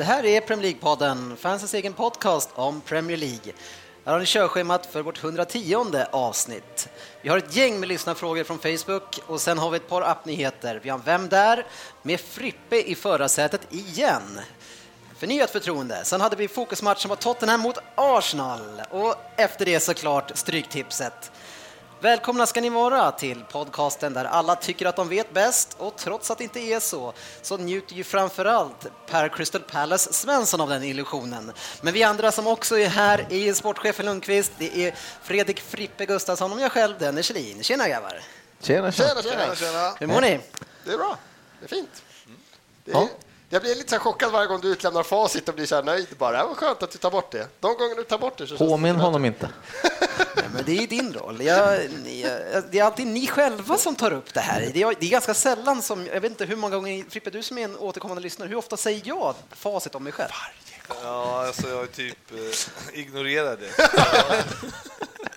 Det här är Premier League-podden, fansens egen podcast om Premier League. Här har ni körschemat för vårt 110 avsnitt. Vi har ett gäng med lyssnarfrågor från Facebook och sen har vi ett par appnyheter. Vi har Vem där? med Frippe i förarsätet igen. Förnyat förtroende. Sen hade vi fokusmatchen var Tottenham mot Arsenal och efter det såklart Stryktipset. Välkomna ska ni vara till podcasten där alla tycker att de vet bäst och trots att det inte är så så njuter ju framförallt Per Crystal Palace Svensson av den illusionen. Men vi andra som också är här är sportchefen Lundqvist, det är Fredrik Frippe Gustafsson och jag själv Dennis Kjellin. Tjena grabbar! Tjena, Tjena, tjena, tjena. Hur mår ni? Det är bra. Det är fint. Det är, Ja. Jag blir lite så chockad varje gång du utlämnar facit och blir så här nöjd bara. Det var skönt att du tar bort det. De gånger du tar bort det så Påminn det honom inte. Ja, men det är din roll. Jag, jag, det är alltid ni själva som tar upp det här. Det är, det är ganska sällan som, jag vet inte hur många gånger, Frippe du som är en återkommande lyssnare, hur ofta säger jag facit om mig själv? Ja, alltså jag typ eh, ignorerar det.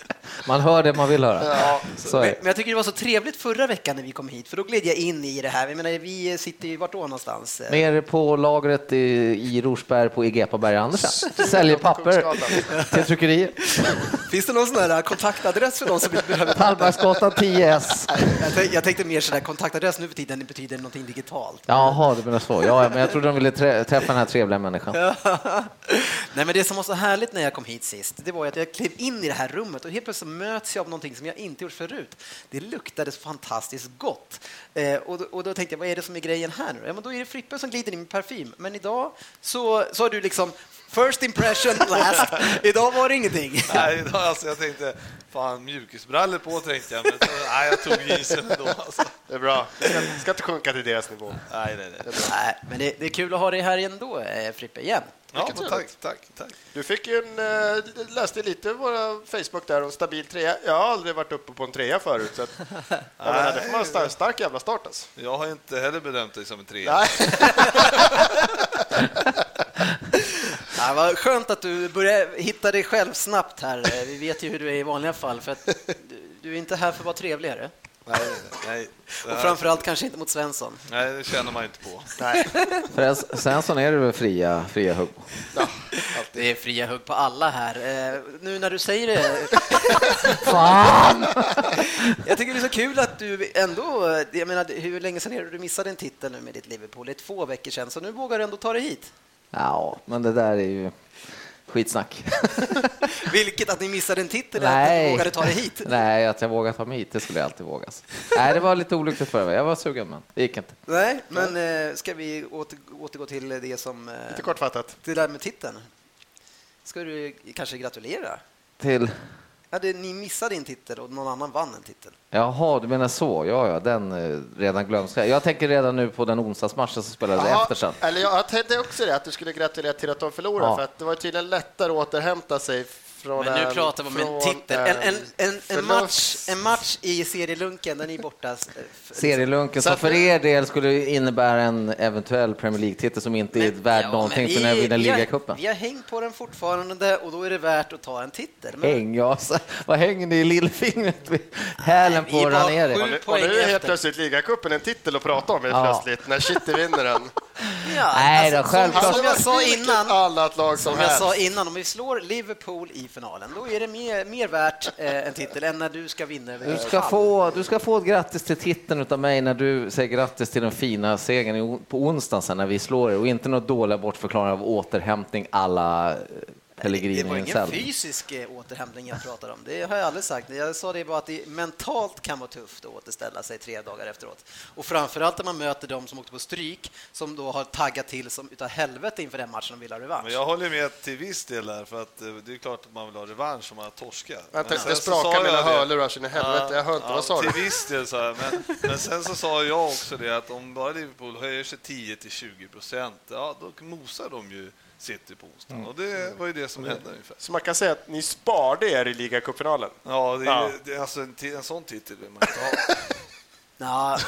Man hör det man vill höra. Ja, Så Men men jag tycker det var så trevligt förra veckan när vi kom hit, för då gled jag in i det här. Jag menar, vi sitter ju vart då någonstans? Nere på lagret i, i Rosberg på Egepaberg Andersen. Säljer papper till tryckerier. Finns det någon sån här kontaktadress för de som inte behöver Tallbergsgatan 10S. jag, tänkte, jag tänkte mer sådär kontaktadress nu för tiden det betyder någonting digitalt. Jaha, det menar så. Ja, men jag trodde de ville trä- träffa den här trevliga människan. Nej, men det som var så härligt när jag kom hit sist, det var att jag klev in i det här rummet och helt plötsligt möts jag av någonting som jag inte gjort förut. Det luktade så fantastiskt gott. Eh, och, då, och då tänkte jag, vad är det som är grejen här nu? Ja, men då är det Frippe som glider in med parfym. Men idag så, så har du liksom first impression last. idag var det ingenting. Nej, idag, alltså, jag tänkte, fan mjukisbrallor på tänkte jag, men så, nej, jag tog jeansen ändå. Alltså. Det är bra. Jag ska, inte sjunka till deras nivå. Nej, nej, nej. Nej, men det, det är kul att ha dig här ändå, eh, Frippe, igen. Ja, tack, tack, tack. Du fick ju en, eh, läste lite våra Facebook där och stabil trea. Jag har aldrig varit uppe på en trea förut. Så att, jag menar, det får vara en stark, stark jävla start alltså. Jag har inte heller bedömt dig som en trea. Nej. Ja, vad skönt att du börjar hitta dig själv snabbt här. Vi vet ju hur du är i vanliga fall, för att du, du är inte här för att vara trevligare. Nej, nej, Och framförallt kanske inte mot Svensson. nej, det känner man inte på. Nej. För sen så är det väl fria, fria hugg. Ja, Det är fria hugg på alla här. Eh, Nu när du säger det, Fan! jag tycker det är så kul att du ändå, jag menar, hur länge sedan är det du missade en titel nu med ditt Liverpool? Det är två veckor sedan, så nu vågar du ändå ta dig hit. Ja, men det där är ju skitsnack. Vilket att ni missade en titel, är att Nej. du vågade ta dig hit. Nej, att jag vågar ta mig hit, det skulle jag alltid våga. Nej, det var lite olyckligt förra veckan. Jag var sugen, men det gick inte. Nej, men eh, ska vi åter, återgå till det som... eh, lite kortfattat. Det där med titeln. Ska du kanske gratulera? Till... Ja, det, ni missade en titel och någon annan vann en titel. Jaha, du menar så. Ja, ja, den eh, redan glöms. Jag tänker redan nu på den onsdagsmatchen som spelades efter sen. Eller jag tänkte också det, att du skulle gratulera till att de förlorade, Ja. för att det var tydligen lättare att återhämta sig från Men nu en- pratar vi om en titel. En, en, en, en, match, en match i serielunken ni är borta. f- Serielunken Så som för er del skulle innebära en eventuell Premier League-titel som inte är värd ja, någonting men för när vi vinner ligacupen. Vi har hängt på den fortfarande och då är det värt att ta en titel. Men Häng, ja. Så, vad hänger ni i lillfingret hälen Nej, på vi är sju- Och nu, och poäng nu är helt efter. plötsligt ligacupen en titel att prata om helt Ja. plötsligt, när City vinner den. Ja, Nej då, som- självklart. Som, som jag sa innan, lag som, som jag sa innan, om vi slår Liverpool i finalen, då är det mer, mer värt eh, en titel än när du ska vinna Du ska, få, du ska få ett grattis till titeln av mig när du säger grattis till den fina segern på onsdagen sen när vi slår er. Och inte något dåliga bortförklaringar av återhämtning alla Pellegrini Det var ingen själv. fysisk eh, återhämtning jag pratade om. Det har jag aldrig sagt. Jag sa det bara att det mentalt kan vara tufft att återställa sig tre dagar efteråt. Och framförallt när man möter de som åkte på stryk, som då har taggat till som utav helvete inför den matchen och vill ha revansch. Men jag håller med till viss del där, för att eh, det är klart att man vill ha revansch om man har torskat. Vänta, det så sprakar mina hörlurar så in i helvete. Jag hör inte. Vad sa till du? viss del sa jag, men, men sen så sa jag också det att om bara Liverpool höjer sig 10 till 20 procent, ja då mosar de ju City på onsdagen. Mm. Och det var ju det som hände ungefär. Så man kan säga att ni sparade er i ligacupfinalen? Ja, det är, Ja. Det är alltså en, en sån titel vill man inte ha. Ja.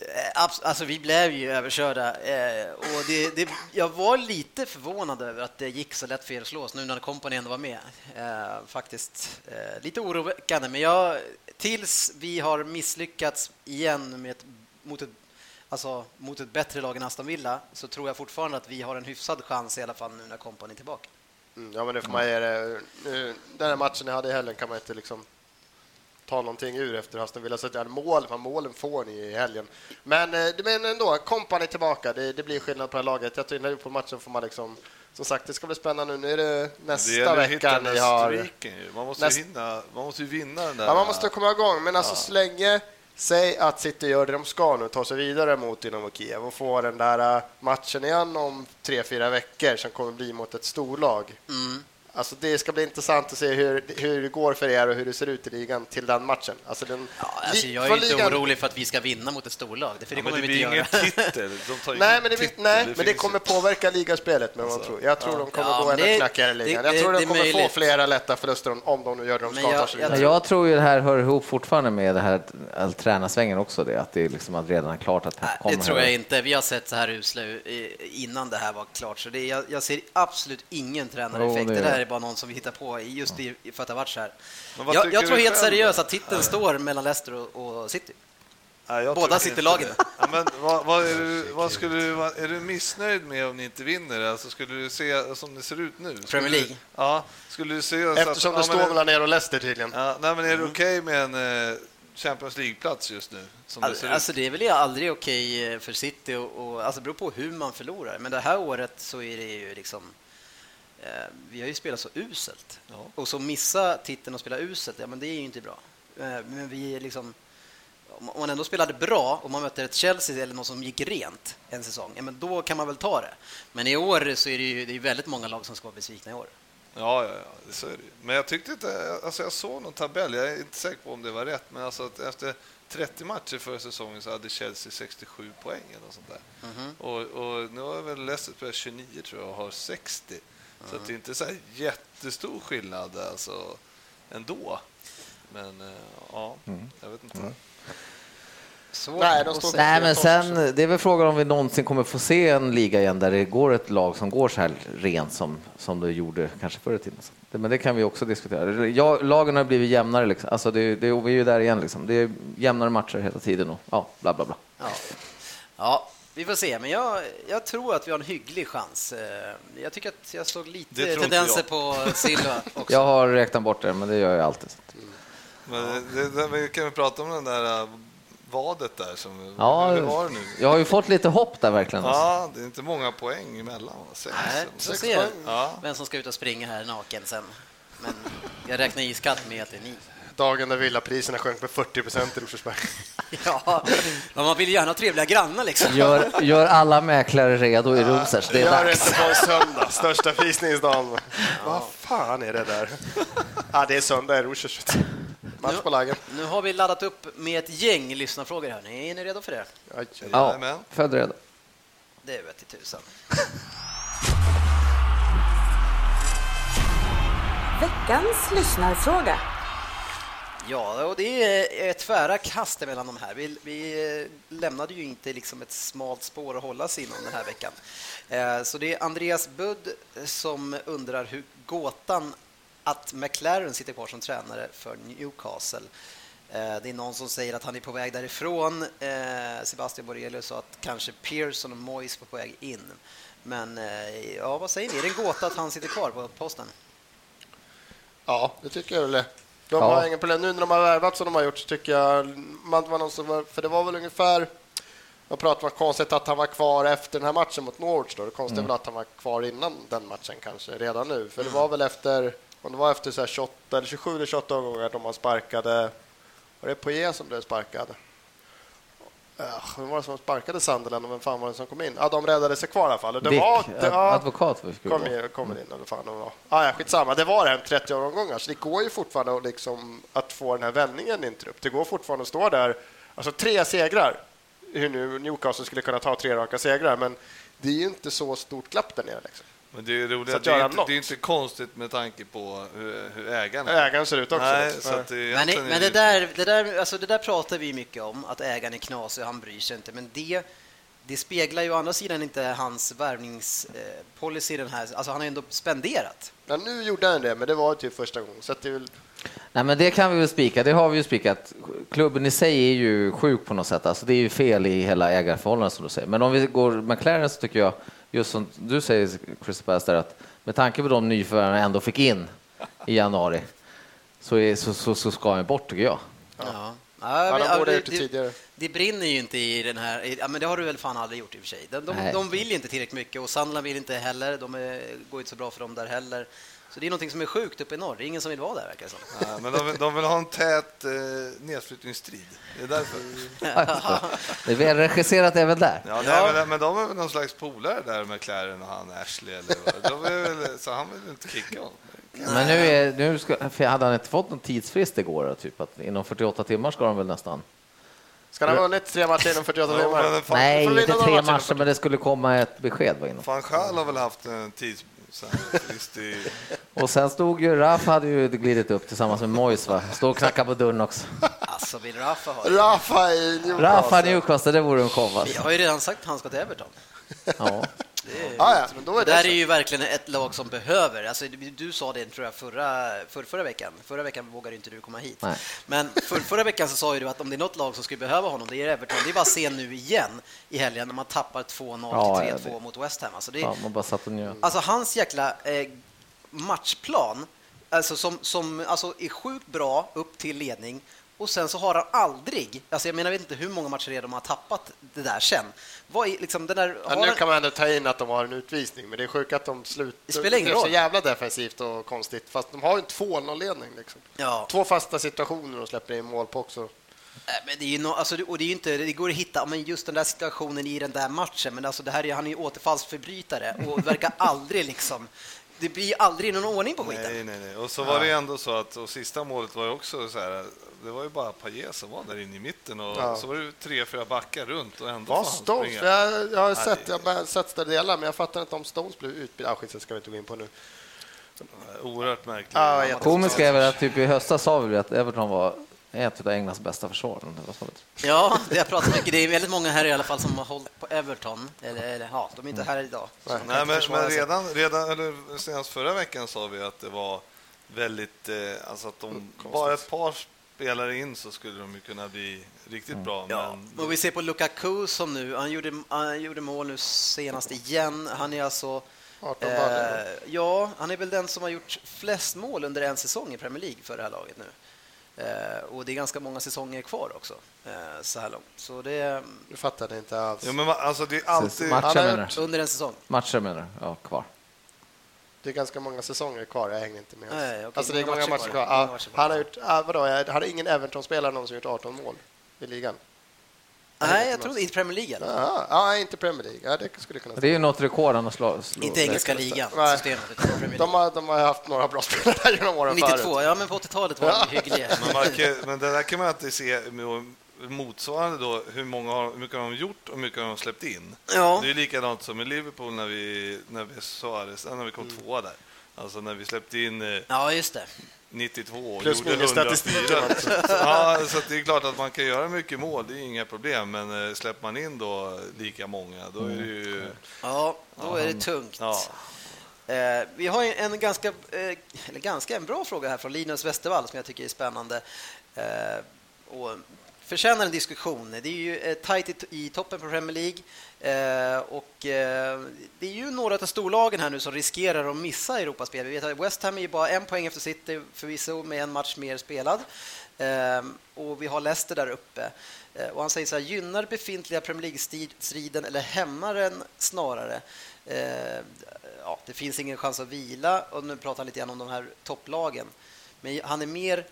Eh, Alltså, vi blev ju överkörda. eh, Och det, det, jag var lite förvånad över att det gick så lätt för er att slå oss nu när Company ändå var med. Eh, faktiskt lite oroväckande. Men jag, tills vi har misslyckats igen med ett, mot, ett, alltså, mot ett bättre lag än Aston Villa så tror jag fortfarande att vi har en hyfsad chans i alla fall nu när Company är tillbaka. Mm, ja, men det får man ge det. Nu, Den här matchen ni hade i helgen kan man inte liksom ta någonting ur efter Aston Villa. Så att, ja, mål, målen får ni i helgen. Men, eh, men ändå, Kompani tillbaka. Det, det blir skillnad på det här laget. Jag tycker på matchen får man liksom... Som sagt, det ska bli spännande nu. Nu är det nästa det vecka ni har... streaken. Man måste, Näst- ju hinna, man måste ju vinna den där. Ja, man måste komma igång, men alltså så länge Säg att City gör det de ska nu, tar sig vidare mot Dynamo Kiev och får den där äh, matchen igen om tre, fyra veckor som kommer bli mot ett storlag. Mm. Alltså det ska bli intressant att se hur, hur det går för er och hur det ser ut i ligan till den matchen. Alltså den, Ja, alltså, jag är för inte ligan- orolig för att vi ska vinna mot ett storlag, för det Ja, kommer det vi inte göra. ingen titel. De tar ju Nej, men det, titel. nej, men det kommer påverka ligaspelet. Men man Alltså, tror. Jag tror de kommer Ja, gå ännu det- knackigare i ligan. det- Jag tror det de kommer få möjligt. flera lätta förluster om- om de nu gör det de ska jag- jag- jag tror ju det här hör ihop fortfarande med det här all tränarsvängen också, det, att det är liksom att redan är klart att Pep kommer. det tror jag inte. Vi har sett så här usla innan det här var klart. Så det, jag, jag ser absolut ingen tränareffekt. Jo, det det, är- där är bara någon som vi hittar på just i, för att det har varit så här. Jag, jag tror helt seriöst att titeln står mellan Leicester och, och City. Nej, jag Båda. Ja, men vad, vad är, du, vad skulle du, vad, är du missnöjd med om ni inte vinner? Alltså, skulle du se som det ser ut nu? Skulle Premier League? Du, ja, skulle du se... så att- Eftersom det ja, står men- mellan er och Leicester tydligen. Ja, nej, men är det okej med en eh, Champions League-plats just nu? Som det ser Alltså ut? det är väl aldrig okej eh, för City och, och alltså det beror på hur man förlorar. Men det här året så är det ju liksom vi har ju spelat så uselt. Ja. Och så missa titeln och spela uselt, ja men det är ju inte bra. Eh, men vi är liksom om man ändå spelade bra och man möter ett Chelsea eller någon som gick rent en säsong, ja, men då kan man väl ta det. Men i år så är det ju det är väldigt många lag som ska vara besvikna i år. Ja, ja, ja, så är det. Men jag tyckte inte... Alltså jag såg någon tabell, jag är inte säker på om det var rätt, men alltså att efter 30 matcher förra säsongen så hade Chelsea 67 poäng eller något sånt där. Mhm. Och, och nu har väl Leicester spelat 29 tror jag och har 60. Så att det är inte så här jättestor skillnad alltså, ändå. Men eh, ja, jag vet inte. Svårt Nej. Nej, men sen, det är väl frågan om vi någonsin kommer få se en liga igen där det går ett lag som går så här rent som, som det gjorde kanske förr i tiden. Men det kan vi också diskutera. Ja, lagen har blivit jämnare, liksom. alltså det, det, vi är ju där igen. Liksom. Det är jämnare matcher hela tiden och ja, bla bla bla. Ja. ja, vi får se. Men jag, jag tror att vi har en hygglig chans. Eh, Jag tycker att jag såg lite tendenser på Silva också. Jag har räknat bort det, men det gör jag alltid. Men det, det, vi kan vi prata om den där äh, vadet där? Som, Ja, hur var det nu? Jag har ju fått lite hopp där verkligen. Ja, det är inte många poäng emellan. Sex, Nej, sex ser poäng. Ja. vem som ska ut och springa här naken sen. Men jag räknar iskallt med att det är ni. Dagen där villapriserna sjönk med 40 procent i Rosersberg. Ja, men man vill gärna ha trevliga grannar liksom. Gör, gör alla mäklare redo i Rosers. Det är Gör det dags. inte på en söndag, största visningsdagen. Vad fan är det där? Ja, det är söndag i Rosers. Match på lagen. Nu har vi laddat upp med ett gäng lyssnarfrågor här. Är ni redo för det? Aj. Ja, född redo. Det vet i tusan. Veckans lyssnarfråga. Ja, och det är ett tvära kast mellan de här. Vi, vi eh, lämnade ju inte liksom ett smalt spår att hålla sig inom den här veckan. Eh, så det är Andreas Budd som undrar hur gåtan att McLaren sitter kvar som tränare för Newcastle. Eh, det är någon som säger att han är på väg därifrån. Sebastian Borelius sa att kanske Pearson och Moyes var på väg in. Men ja, vad säger ni? Är det en gåta att han sitter kvar på posten? Ja, det tycker jag väl. De Ja. har inga problem. Nu när de har värvat som de har gjort så tycker jag man var någon som var, för det var väl ungefär Jag pratar om konstigt att han var kvar efter den här matchen mot Norwich. Då. Det konstiga är väl att han var kvar innan den matchen kanske, redan nu. För det var väl efter, om det var efter så här 28, eller 27 eller 28 omgångar de man sparkade, var det Poirier som blev sparkad? Vem var det som sparkade Sunderland och vem fan var det som kom in? Ja, de räddade sig kvar i alla fall. Det Dick, var, det, ad- ja, advokat skulle det kom, in, eller fan det var. Ah, ja, skitsamma. Det var här 30 omgångar, så det går ju fortfarande att, liksom, att få den här vändningen i en trupp. Det går fortfarande att stå där, alltså tre segrar, hur nu Newcastle skulle kunna ta tre raka segrar, men det är ju inte så stort glapp där nere. Liksom. Men det är att det är, inte, det är inte konstigt med tanke på hur, hur ägaren är. Ägaren ser ut också. Nej, så att det, Men, egentligen men det, där, det, där, alltså det där pratar vi mycket om, att ägaren är knasig och han bryr sig inte. Men det, det speglar ju å andra sidan inte hans värvningspolicy. Den här. Alltså han har ändå spenderat. Ja, nu gjorde han det, men det var typ första gången. Så att det är väl, Nej, men det kan vi väl spika. Det har vi ju spikat. Klubben i sig är ju sjuk på något sätt. Alltså, det är ju fel i hela ägarförhållandet som du säger. Men om vi går McLaren så tycker jag, just som du säger Chris Bass där, att med tanke på de nyförvärven jag ändå fick in i januari så, är, så, så, så ska han bort tycker jag. Ja. Ja, ja, men, de borde ha det, gjort det tidigare. det brinner ju inte i den här... i- Ja, men det har du väl fan aldrig gjort i och för sig. De, de, de vill ju inte tillräckligt mycket och Sandland vill inte heller. De är, går inte så bra för dem där heller. Så det är någonting som är sjukt uppe i norr. Det är ingen som vill vara där verkar det som. Ja, men de, vill- de vill ha en tät eh, nedflyttningsstrid. Det är därför. Det är väl regisserat även där. Ja, nej, men, men de är väl någon slags polare där med Claren och han Ashley. Eller vad. de är väl, så han vill inte kicka honom. Men nu, är, nu ska, hade han inte fått någon tidsfrist igår? Typ att inom 48 timmar ska de väl nästan... ska han ha vunnit tre matcher inom 48 Ja, timmar? Nej, inte tre matcher men det skulle komma ett besked. Van Schaal har väl haft en tidsfrist i... Och sen stod ju Raff hade ju glidit upp tillsammans med Mois, va? Stod och knackade på dörren också. Alltså, vill Rafa ha det? Rafa i Newcastle. Raffa Newcastle, det vore en show. Vi Alltså. har ju redan sagt att han ska till Everton. Ja. Det är, Ja, ja, men då är det det där så. är ju verkligen ett lag som behöver. Alltså, du, sa det tror jag förra, för, förra veckan. Förra veckan vågade inte du komma hit. Nej. Men för, förra veckan så sa ju du att om det är något lag som skulle behöva honom, det är Everton. Det är bara att se nu igen i helgen när man tappar 2-0 Ja, till ja, 3-2 det- mot West Ham. Alltså, det, Ja, man bara satt och njöt. Alltså hans jäkla eh, matchplan, alltså som, som alltså är sjukt bra upp till ledning och sen så har han aldrig, alltså jag menar jag vet inte hur många matcher det de har tappat det där sen. Vad är liksom den där, Ja, nu han- kan man ändå ta in att de har en utvisning, men det är sjukt att de slutar. Det är så jävla defensivt och konstigt, fast de har ju en 2-0-ledning. Liksom. Ja. Två fasta situationer och släpper in mål på också. Nej, Men det är ju no, alltså, och det är inte, det går att hitta men just den där situationen i den där matchen, men alltså det här är, han är ju återfallsförbrytare och verkar aldrig liksom, det blir aldrig någon ordning på skiten. Nej, nej, nej. Och så var det ändå så att och sista målet var ju också så här. Det var ju bara Payet som var där inne i mitten och Ja. så var det ju tre, fyra backar runt och ändå Vad Stones? jag, jag har sett, jag har sett större delar, men jag fattar inte om Stones blev utbildade. Ah, skit, ska vi inte gå in på nu. Oerhört märkligt. Ja, jätte- Komiska är väl att typ i höstas sa vi att Everton var ett av Englands bästa försvar. Ja, det har pratat mycket. Det är väldigt många här i alla fall som har hållit på Everton. Eller, eller ja, de är inte här idag. Nej, men, men redan, redan eller senast förra veckan sa vi att det var väldigt, eh, alltså att de bara ett par spelare in så skulle de ju kunna bli riktigt bra. Ja, Men och vi ser på Lukaku som nu, han gjorde, han gjorde mål nu senast igen. Han är alltså... 18 baller. Eh, ja, han är väl den som har gjort flest mål under en säsong i Premier League för det här laget nu. Eh, och det är ganska många säsonger kvar också, eh, så här långt. Så det Du fattade inte alls. ja, men alltså det är alltid... Matcher Han har menar under en säsong. Matcher menar du? Ja, kvar. Det är ganska många säsonger kvar, jag hänger inte med. Nej, okej, alltså, det är många matcher matcher kvar. kvar. Ja, han har gjort, ah, vadå, jag hade ingen Everton-spelare någonsin gjort 18 mål i ligan. Nej, jag tror inte Premier League. Eller? Jaha, ja, inte Premier League. Ja, det skulle kunna Det är ju något rekord han har slagit. Slå, Inte engelska ligan, systemet, De har, de har haft några bra spelare genom åren 92, förut. ja men på 80-talet var de hyggliga. Men, man men det där kan man alltid se med- motsvarande då, hur, många har, hur mycket har de gjort och hur mycket har de släppt in. Ja. Det är likadant som i Liverpool när vi, när vi, Suarez, när vi kom Mm. tvåa där. Alltså när vi släppte in eh, Ja, just det. 92 och Plus gjorde minus 104. statistiken Så, ja, så det är klart att man kan göra mycket mål, det är inga problem. Men eh, släpper man in då lika många, då är det ju... Ja, då är det tungt. Ja. Eh, vi har en ganska, eh, eller ganska en bra fråga här från Linus Westervall som jag tycker är spännande eh, förtjänar en diskussion. Det är ju eh, tajt i, toppen på Premier League eh, och eh, det är ju några av storlagen här nu som riskerar att missa Europaspel. Vi vet att West Ham är ju bara en poäng efter City förvisso med en match mer spelad. Och vi har Leicester där uppe. Och han säger så här, gynnar befintliga Premier League-striden eller hämmar den snarare? Ja, det finns ingen chans att vila och nu pratar han lite grann om de här topplagen. Men han är mer,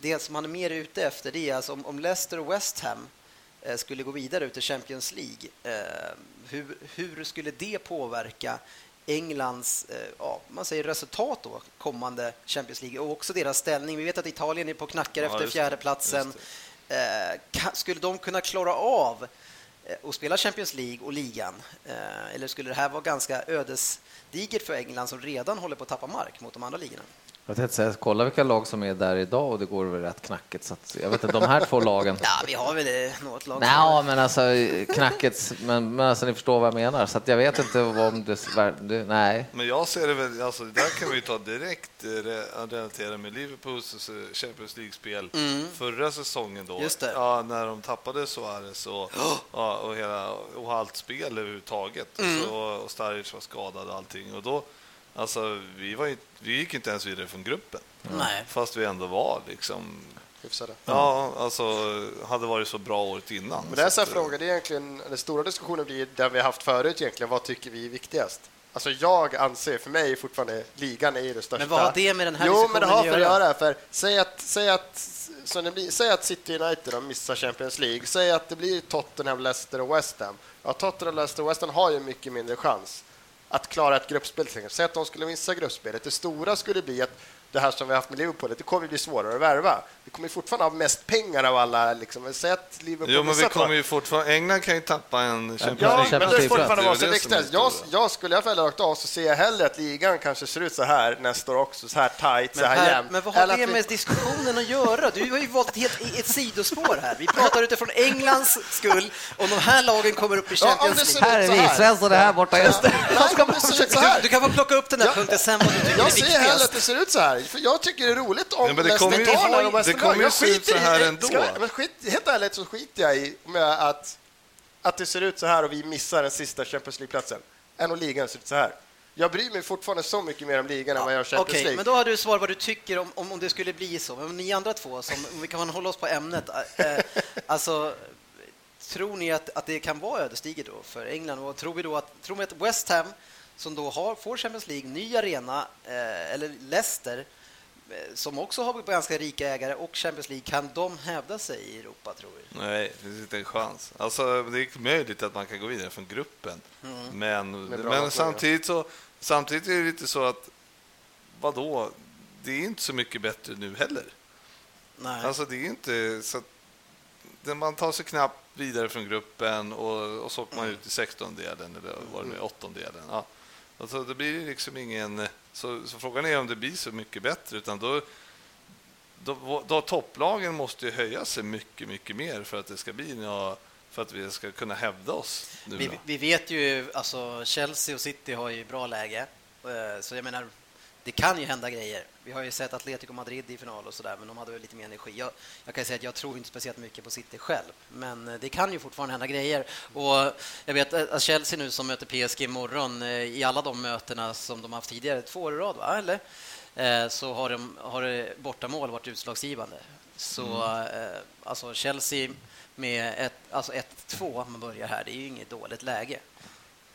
det som han är mer ute efter det är alltså om, om Leicester och West Ham eh, skulle gå vidare ut i Champions League, eh, hur, hur skulle det påverka Englands eh, ja, man säger resultat då, kommande Champions League och också deras ställning. Vi vet att Italien är på knackar Ja, efter fjärdeplatsen. Skulle de kunna klara av att spela Champions League och ligan? Eller skulle det här vara ganska ödesdigert för England som redan håller på att tappa mark mot de andra ligorna? Jag tänkte säga, kolla vilka lag som är där idag och det går väl rätt knackigt. Så att, jag vet inte, de här två lagen. Ja, vi har väl eh, något lag. Nej, men alltså knackigt, men, men alltså, ni förstår vad jag menar. Så att jag vet inte om det, nej. Men jag ser det väl, alltså det där kan vi ju ta direkt eh, re- relatera med Liverpools Champions League-spel förra säsongen då. Mm. Just det. Ja, när de tappade Suarez och, ja, och, hela, och allt spel överhuvudtaget. Mm. Så, och Starric var skadad och allting. Och då, alltså, vi, var ju, vi gick inte ens vidare från gruppen. Nej. Fast vi ändå var liksom... Hyfsade. Ja, alltså hade varit så bra året innan. Men det är så här att, frågor, det är egentligen, den stora diskussionen blir den vi har haft förut egentligen, vad tycker vi är viktigast? Alltså jag anser, för mig fortfarande, ligan är ju det största. Men vad har det med den här Jo, diskussionen men det har för att göra? för säg att, säg att, så det blir, säg att City United missar Champions League, säg att det blir Tottenham, Leicester och West Ham. Ja, Tottenham, Leicester och West Ham har ju mycket mindre chans att klara ett gruppspel. Säg att de skulle missa gruppspelet. Det stora skulle bli att det här som vi har haft med Liverpool, det kommer bli svårare att värva. Vi kommer fortfarande ha mest pengar av alla. Liksom. Säg att Liverpool Jo, men vi kommer ju fortfarande... England kan ju tappa en Champions Ja, Champions men det är fortfarande Det det som är viktigast. Jag, jag skulle i alla fall rakt av så ser jag hellre att ligan kanske ser ut så här nästa år också, så här tight, så Men, här jämnt. men vad har Eller det vi- med diskussionen att göra? Du har ju valt ett, helt, ett sidospår här. Vi pratar utifrån Englands skull om de här lagen kommer upp i Ja, Champions det League. Här är så vi, här. Svensson är här borta just det ser ut så här. Du, du kan få plocka upp den här Ja. punkten sen vad du tycker är Jag ser hellre viktigast. att det ser ut så här, för jag tycker det är roligt om Ja, men det Leicester kommer ju- av det kommer ju Jag se ut så här i- ändå. Ska, men skit, helt ärligt så skiter jag i med att, att det ser ut så här och vi missar den sista Champions League-platsen, än om ligan ser ut så här. Jag bryr mig fortfarande så mycket mer om ligan än vad jag Champions Okej, League. men då har du svar vad du tycker om, om, om det skulle bli så. Men ni andra två, som, om vi kan hålla oss på ämnet. Eh, alltså, tror ni att, att det kan vara ödesdigert då för England? Och tror vi då att, tror vi att West Ham, som då har, får Champions League, ny arena, eh, eller Leicester, som också har ganska rika ägare, och Champions League, kan de hävda sig i Europa, tror vi? Nej, det finns inte en chans. Alltså, det är möjligt att man kan gå vidare från gruppen, men, bra men lag, samtidigt, så, samtidigt är det lite så att vadå, det är inte så mycket bättre nu heller. Nej. Alltså, det är inte så att man tar sig knappt vidare från gruppen och, och så åker man ut i sextondelen eller vad det nu är, åttondelen. Ja. Alltså, det blir liksom ingen... Så, så frågan är om det blir så mycket bättre, utan då, då, då topplagen måste ju höja sig mycket, mycket mer för att det ska bli nå- för att vi ska kunna hävda oss. Vi, vi vet ju, alltså Chelsea och City har ju bra läge. Eh, Så jag menar, det kan ju hända grejer. Vi har ju sett Atletico Madrid i final och sådär, men de hade väl lite mer energi. Jag, jag kan säga att jag tror inte speciellt mycket på City själv, men eh, det kan ju fortfarande hända grejer. Och jag vet att Chelsea nu som möter PSG imorgon, eh, i alla de mötena som de haft tidigare, två år i rad, va? eller? Eh, Så har, de, har bortamål varit utslagsgivande. Så eh, alltså Chelsea med ett, alltså 1-2, om man börjar här, det är ju inget dåligt läge.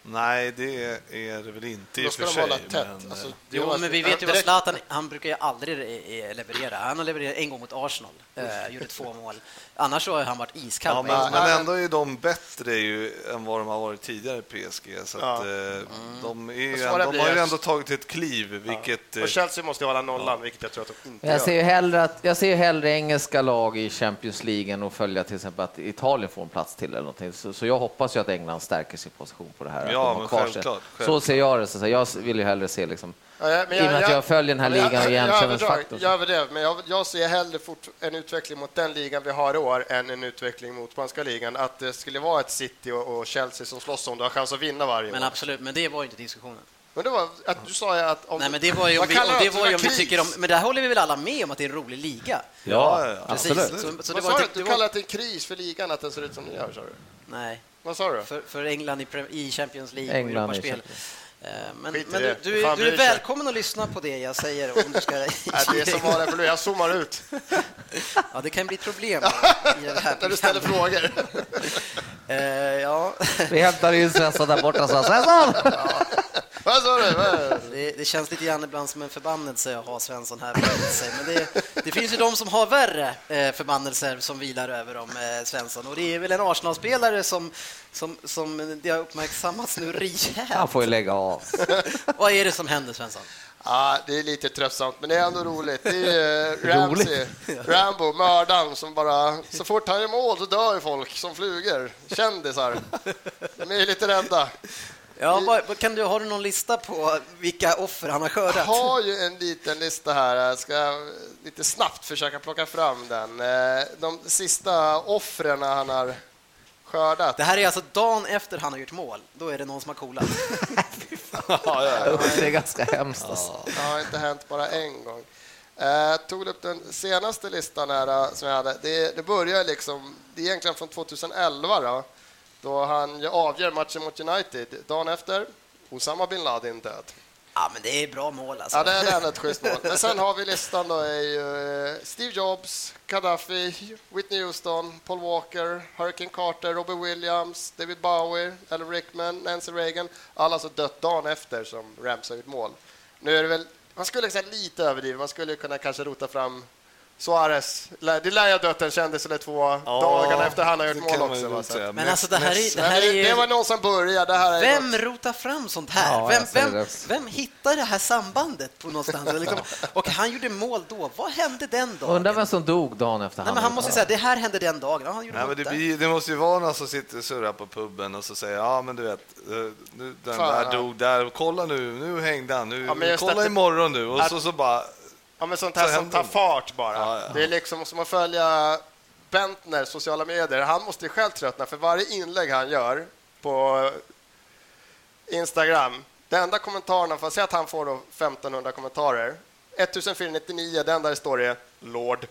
Nej, det är det väl inte i och för de sig. men, Alltså, eh, det Jo, var- men vi vet ju vad Zlatan, han brukar ju aldrig eh, leverera. Han har levererat en gång mot Arsenal, eh, gjorde två mål. Annars så har han varit iskall. Ja, med men, men ändå är de bättre ju än vad de har varit tidigare, PSG. Så att, Ja. eh, de, är ju de har ju ändå tagit ett kliv, vilket... eh, Och Chelsea måste ju hålla nollan, vilket jag tror att de inte Jag gör. ser ju hellre, att, jag ser ju hellre engelska lag i Champions League än att följa till exempel att Italien får en plats till eller någonting. Så, så jag hoppas ju att England stärker sin position på det här. Att Ja, de har men kvar sig. självklart, Så självklart. ser jag det. Så jag vill ju hellre se liksom, Ja, ja, men I och med att jag följer den här jag- ligan och jag- jag Jag överdrev, men jag, jag ser hellre fort, en utveckling mot den ligan vi har i år än en utveckling mot spanska ligan. Att det skulle vara ett City och, och Chelsea som slåss om det har chans att vinna varje Men år. absolut, men det var ju inte diskussionen. Men det var att du sa ju att... Om, Nej, men det var ju om vi, du det var ju om vi tycker om, men där håller vi väl alla med om att det är en rolig liga? Ja, ja, ja. Precis. absolut. Så, så det var sa du? Du det kallar det en kris för ligan att den ser ut som den gör, sa du? nej, Vad sa du? för, för England i, i Champions League England och Europaspel. Eh, Men, men du, du, du är välkommen att lyssna på det jag säger om du ska... Nej, det är som vanligt, för jag zoomar ut. Ja, det kan bli problem i det här När du ställer frågor. Eh, ja, Vi hämtar in Svensson där borta. Så Svensson! Vad sa du? Det, det känns lite grann ibland som en förbannelse att ha Svensson här bredvid sig. Men det, det finns ju de som har värre eh, förbannelser som vilar över dem, eh, Svensson. Och det är väl en Arsenal-spelare som, som, som det har uppmärksammats nu Han rejält. får ju lägga av. Vad är det som händer, Svensson? Ja, det är lite tröttsamt, men det är ändå roligt. Det är eh, Ramsey, Rambo, mördaren som bara... Så fort han gör mål så dör folk som flugor. Kändisar. De är lite rädda. Ja, vad, vad kan du, har du någon lista på vilka offer han har Jag skördat? har ju en liten lista här. Jag ska lite snabbt försöka plocka fram den. Eh, De sista offren han har skördat. Det här är alltså dagen efter han har gjort mål. Då är det någon som har coolat. Det är ganska hemskt. Alltså. Det har inte hänt bara en gång. Jag tog upp den senaste listan här eh, som jag hade. Det, det börjar liksom, det är egentligen från 2011 då, då han avgör matchen mot United. Dagen efter, Osama bin Laden död. Ja, men det är bra mål alltså. Ja, det är ett schysst mål. Men sen har vi listan då är ju eh, Steve Jobs, Gaddafi, Whitney Houston, Paul Walker, Hurricane Carter, Robbie Williams, David Bowie, Alan Rickman, Nancy Reagan. Alla alltså dött dagen efter som Ramsey har gjort mål. Nu är det väl, man skulle säga lite överdrivet, man skulle kunna kanske rota fram Suarez. Det lär ha dött en kändis eller två dagarna efter han har gjort mål också. va. Men alltså det här är, det här är det, ju... det var någon som började. Det här är Vem något- rotar fram sånt här? Ja, vem, jag säger vem, det. vem hittar det här sambandet på någonstans? Liksom- Och han gjorde mål då. Vad hände den dagen? Undrar vem som dog dagen efter Nej, men han måste säga det här hände den dagen. Ja, han gjorde Nej, men det, blir, det måste ju vara någon som sitter och surrar på puben och så säger ja men du vet, eh, nu, den Fan. där dog där, kolla nu, nu hängde han, nu, Ja, kolla imorgon nu och att- så, så bara Ja, men sånt här Så som tar det. fart bara. Ja, ja. Det är liksom som att följa Bentner, sociala medier. Han måste ju själv tröttna för varje inlägg han gör på Instagram. Den enda kommentaren, för att säga att han får då 1500 kommentarer. 1499, det enda det står är Lord.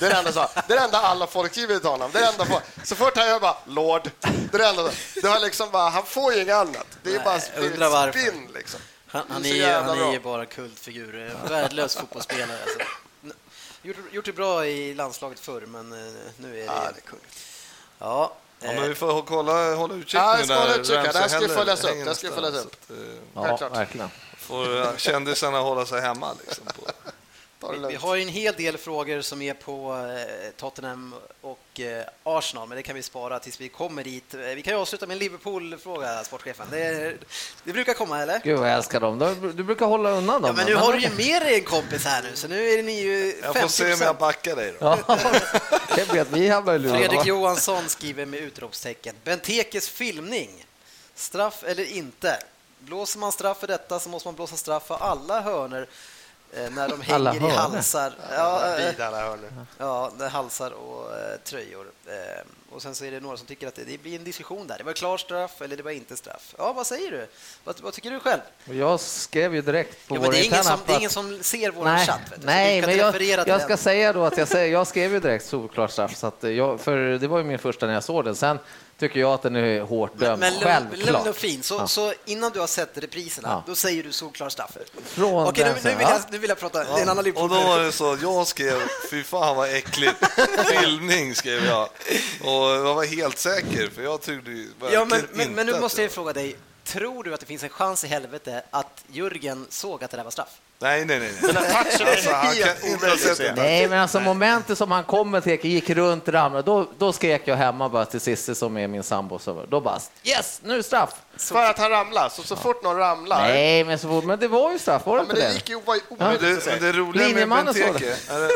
Det är det enda, så, det är det enda alla folk skriver till honom. Det är det enda, så fort han gör bara Lord. Det är det enda. Det har liksom bara, han får ju inget annat. Det är Nej, bara spinn liksom. Han, han, är är han är bra. ju bara kultfigur. En Värdelös fotbollsspelare. Alltså. Gjort, gjort det bra i landslaget förr, men eh, nu är det... Ja, det är kul. Ja, Ja, eh, men vi får kolla, hålla utkik Ja, nu när utkik. Det här ska följas upp. Det ska följas. Så att, eh, Ja, verkligen. Får eh, kändisarna hålla sig hemma liksom. På. Vi, vi har ju en hel del frågor som är på eh, Tottenham och eh, Arsenal, men det kan vi spara tills vi kommer dit. Eh, Vi kan ju avsluta med en Liverpool-fråga, sportchefen. Det, det brukar komma, eller? Gud vad jag älskar dem. Du, brukar hålla undan dem. Ja, men nu har du ju med dig en kompis här nu, så nu är ni ju Jag får se om jag 50%. backar dig då. Ja. Fredrik Johansson skriver med utropstecken. Bentekes filmning. Straff eller inte? Blåser man straff för detta så måste man blåsa straff för alla hörner när de Alla hänger i halsar. Ja, eh, Vid alla hörn nu. ja, det är halsar och eh, tröjor. Eh, och sen så är det några som tycker att det, det blir en diskussion där. Det var klar straff eller det var inte straff. Ja, vad säger du? Vad, vad tycker du själv? Jag skrev ju direkt på Ja, vår det, är ingen som, app det är att- ingen som ser vår Nej, chatt. Vet du, nej men jag, jag ska säga då att jag, säger, jag skrev ju direkt solklart straff, så att jag, för det var ju min första när jag såg den. Sen tycker jag att den är hårt dömd, Men självklart. lugn och fin. Så, Ja. så innan du har sett repriserna, Ja. då säger du solklar straff. Från Okej, nu, nu, vill jag, ja. nu vill jag prata. Det är en annan Och då var det så, jag skrev, fy fan vad äckligt, filmning skrev jag. Och jag var helt säker, för jag trodde ju Ja, men, verkligen men, men nu inte måste jag fråga dig. Tror du att det finns en chans i helvete att Jürgen såg att det där var straff? Nej, nej, nej. Den nej. här touchen är Alltså, han helt omöjlig. Nej, men alltså momentet som han kommer till, gick runt, ramlade, då, då skrek jag hemma bara till Cissi som är min sambo. Så då bara yes, nu är straff! För att han ramlar, så, så fort någon ramlar... Nej, men så fort, men det var ju straff, var det Ja, men inte det det? gick ju var ju omöjligt se. men det roliga med Linjemannen Benteke, är det,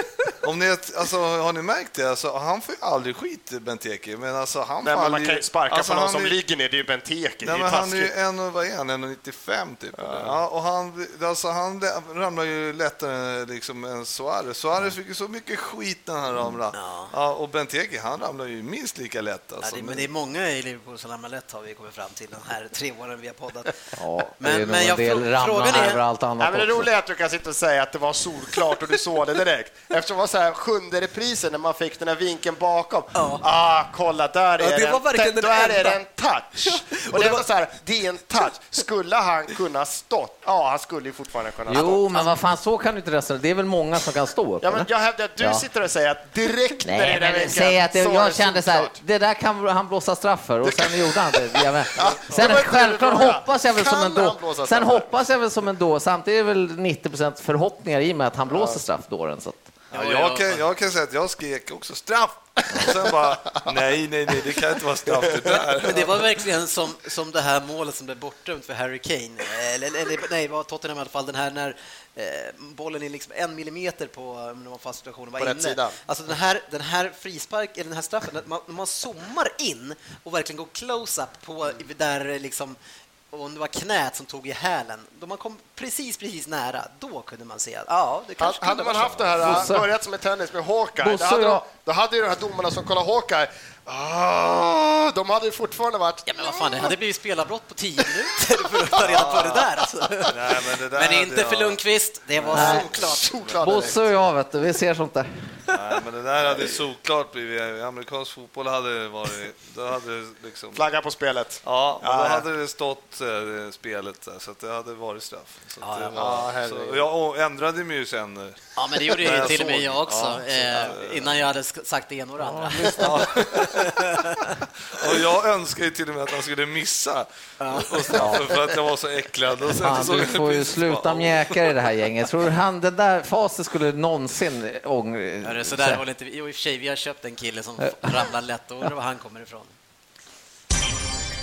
om ni, alltså, har ni märkt det? Alltså, han får ju aldrig skit, Benteke, men alltså, han Nej, men man kan ju sparka alltså, på någon han som är- ligger ner, det är ju Benteke. Det är Nej, ju men han är ju en, vad är han, 1,95 typ. eller? Ja, och han, alltså, han ramlar ju lättare liksom, än Suarez. Suarez fick ju så mycket skit när han ramlade. Ja. Ja, och Benteke, han ramlar ju minst lika lätt. Ja, Alltså. det, men det är många i Liverpool som ramlar lätt har vi kommit fram till den här tre åren vi har poddat. Ja, Men- det är nog men en jag del frågan är- över allt annat men det roliga är att du kan sitta och säga att det var solklart och du såg det direkt. Eftersom det var så här sjunde reprisen när man fick den här vinkeln bakom. Ja. Ah, kolla, där är Ja, det var verkligen den där är det en touch. Och det var så här, det är en touch. Skulle han kunna stått? Ja, han skulle ju fortfarande kunna Jo, Jo, men vad fan, så kan du inte resonera. Det är väl många som kan stå upp? Ja, men jag hävdar att du Ja. sitter och säger att direkt när det är den veckan säg att det, så jag kände så här, det där kan han blåsa straff för och sen gjorde han det. Ja, sen självklart hoppas jag väl som en då. Sen hoppas jag väl som en då. Samtidigt är det väl 90% förhoppningar i och med att han blåser straff dåren. Så att, Ja, jag, kan, jag kan säga att jag skrek också straff. Och sen bara, nej, nej, nej, det kan inte vara straff det där. Men det var verkligen som, som det här målet som blev bortdömt för Harry Kane. Eller, eller nej, var Tottenham i alla fall. Den här när eh, bollen är liksom en millimeter på om det var fast situationen var På inne. sida. Alltså den här, den här frispark, eller den här straffen, när man, man zoomar in och verkligen går close-up på där liksom och om det var knät som tog i hälen, då man kom precis, precis nära, då kunde man se att ja, det kanske Hade kunde man haft så. det här, Bosse. börjat som i tennis med Hawkeye, Bosse då hade, då hade ju de här domarna som kollar Hawkeye, ah, de hade ju fortfarande varit... Ja, men vad fan, det hade blivit spelarbrott på tio minuter för att ta reda på det där. Alltså. Nej, men, det där Men inte för jag- Lundqvist, det var Nej. solklart. Solklart Bosse och jag, vet du, vi ser sånt där. Nej, men det där hade solklart blivit... Amerikansk fotboll hade varit... Då hade liksom... Flagga på spelet. Ja, men Ja, då ja. hade det stått eh, spelet där, så att det hade varit straff. Så att det ja. var, Ja, så, jag ändrade mig ju sen. eh, Ja, men det gjorde ju till och med jag också, Ja, eh, innan jag hade sagt det ena och det andra. Ja. och jag önskade ju till och med att han skulle missa och straffen för att jag var så äcklad. Och sen Fan, du får ju sluta mjäka i det här gänget. Tror du han, den där fasen skulle någonsin ångra... Så där håller inte vi. Jo, i och för sig, vi har köpt en kille som ramlar lätt och var han kommer ifrån.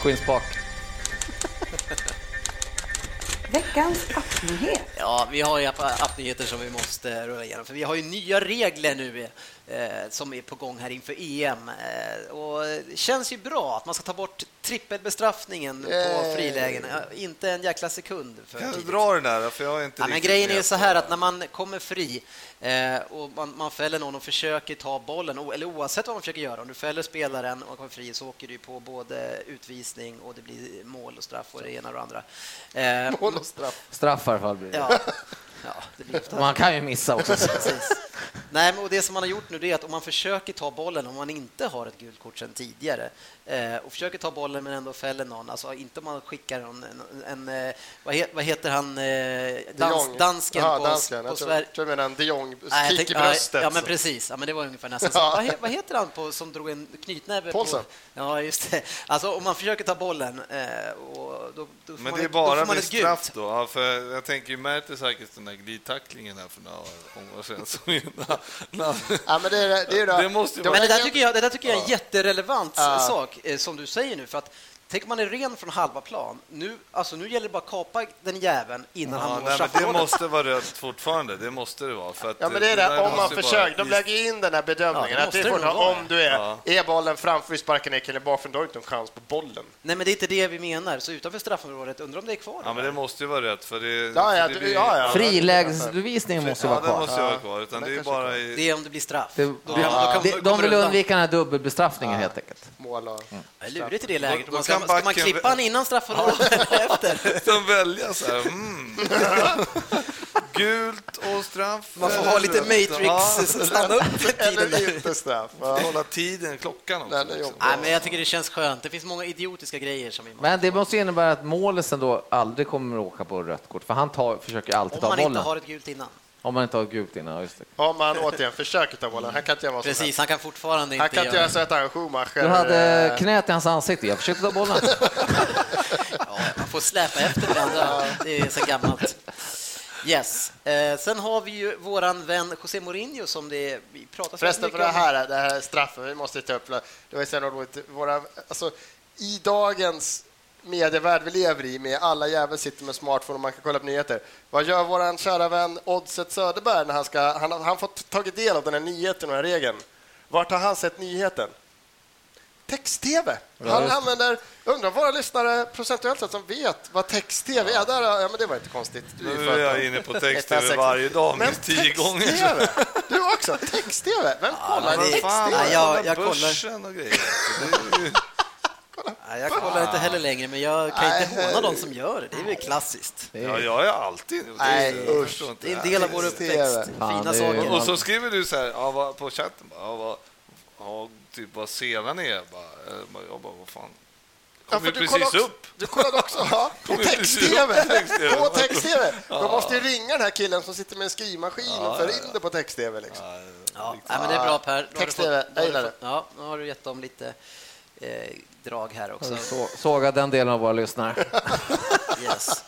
Queens Park. Veckans appnyhet. Ja, vi har ju app- appnyheter som vi måste rulla igenom, för vi har ju nya regler nu som är på gång här inför EM. Eh, och det känns ju bra att man ska ta bort trippelbestraffningen på Yay. frilägen. Inte en jäkla sekund för Kan du dra den där? För jag är inte Ja, men grejen är så här att när man kommer fri eh, och man, man fäller någon och försöker ta bollen, eller oavsett vad man försöker göra, om du fäller spelaren och man kommer fri så åker du på både utvisning och det blir mål och straff och det ena och det andra. Eh, Mål och straff. Straff i alla fall blir det. ja, ja, det blir Man kan ju missa också. Precis. Nej, men och det som man har gjort nu är att om man försöker ta bollen, om man inte har ett gult kort sedan tidigare eh, och försöker ta bollen men ändå fäller någon, alltså inte om man skickar någon, en, en, eh, vad, he, vad heter han, eh, dans, dansken Ja, på, dansken. på Jag tror, Sverige? tror du menar en de Jong, Nej, jag kick i bröstet. Ja, men precis. Ja, men det var ungefär nästan så. Ja. Vad, vad heter han på, som drog en knytnäve? Paulsen. Ja, just det. Alltså, om man försöker ta bollen och då, då får Men man det är ett- då bara får man med ett gult. straff då? Ja, för jag tänker ju Mertesackis den där glidtacklingen här för några år sedan. Som ju, Ja, men det, är, det, är, Det måste ju det vara- Men det var där tycker jag, det där tycker jag är en jätterelevant Ja. sak, eh, som du säger nu. För att Tänk om man är ren från halva plan. Nu, alltså, nu gäller det bara att kapa den jäveln innan ja, han når nej, det måste vara rött fortfarande. Det måste det vara. För att Ja, men det är det. Om man måste försöker. bara- De lägger in den här bedömningen. Ja, det att det måste vara. om du är, Ja. är bollen framför vi sparkar ner killen bakifrån, då har du inte en chans på bollen. Nej, men det är inte det vi menar. Så utanför straffområdet, undrar om det är kvar? Ja, men det måste ju vara rätt. För det, Ja, ja, det du- blir- ja, ja. Frilägesbevisningen måste Ja, vara kvar. måste ju vara kvar. Utan det är är bara i, Det är om det blir straff. Det, Då kan- de, vill undvika den här dubbelbestraffningen helt enkelt. Mål och... Det är lurigt i det läget. Man ska, man klippa han innan straffområdet eller efter? de välja så här. Mm. Gult och straff. Man får ha lite. Matrix, stanna upp för tiden Eller inte straff. Hålla tiden, klockan också. Liksom. Nej, men jag tycker det känns skönt. Det finns många idiotiska grejer som. Men det måste innebära att målisen då aldrig kommer att åka på rött kort, för han tar, försöker alltid Om ta man bollen. inte har ett gult innan. Om man inte har gult innan, ja, just det. Om man återigen försöker ta bollen. Han kan inte göra vad som helst. Precis, han kan fortfarande Han inte kan inte göra... så att han Schumacher... Du hade eh, knät i hans ansikte, jag försökte ta bollen. Ja, man får släpa efter det andra. Det är så gammalt. Yes. Eh, sen har vi ju våran vän José Mourinho som det vi pratar så Förresten, för mycket det om. här, det här straffen, vi måste ta upp det. var ju så roligt. Våra, alltså, I dagens medievärld vi lever i, med alla jävel sitter med smartphone och man kan kolla på nyheter. Vad gör vår kära vän Oddset Söderberg när han ska... Han har han fått tagit del av den här nyheten och den här regeln. Vart har han sett nyheten? Text-tv. Han använder... Undrar våra lyssnare procentuellt sett som vet vad text-tv är. Där, ja, men det var inte konstigt. Du är Nu är jag inne på 160. text-tv varje dag, Men minst tio gånger. Du också? Text-tv? Vem kollar det- text-tv? Nej, jag- jag kollar. börsen och grejer. Alltså, det är ju- Nej, jag kollar inte heller längre, men jag kan inte Nej. håna de som gör det. Det är väl klassiskt. Ja, jag är alltid det. Nej, jag usch. förstår inte Det är en del av vår uppväxt. Fan, Fina det är- saker. Och så skriver du så här, ja, vad, på chatten, bara, ja, vad, ja, typ vad senan är. Jag bara, eh, jag bara, vad fan. Ja, kom kollade precis också, upp. Du kollade också ja, på text-tv. på text-tv. De måste ju ringa den här killen som sitter med en skrivmaskin och för in det på text-tv. Liksom. Ja, men det är bra Per. Text-tv, jag gillar Ja, nu har du gett dem lite eh, drag här också. Så, såga den delen av våra lyssnare. Yes.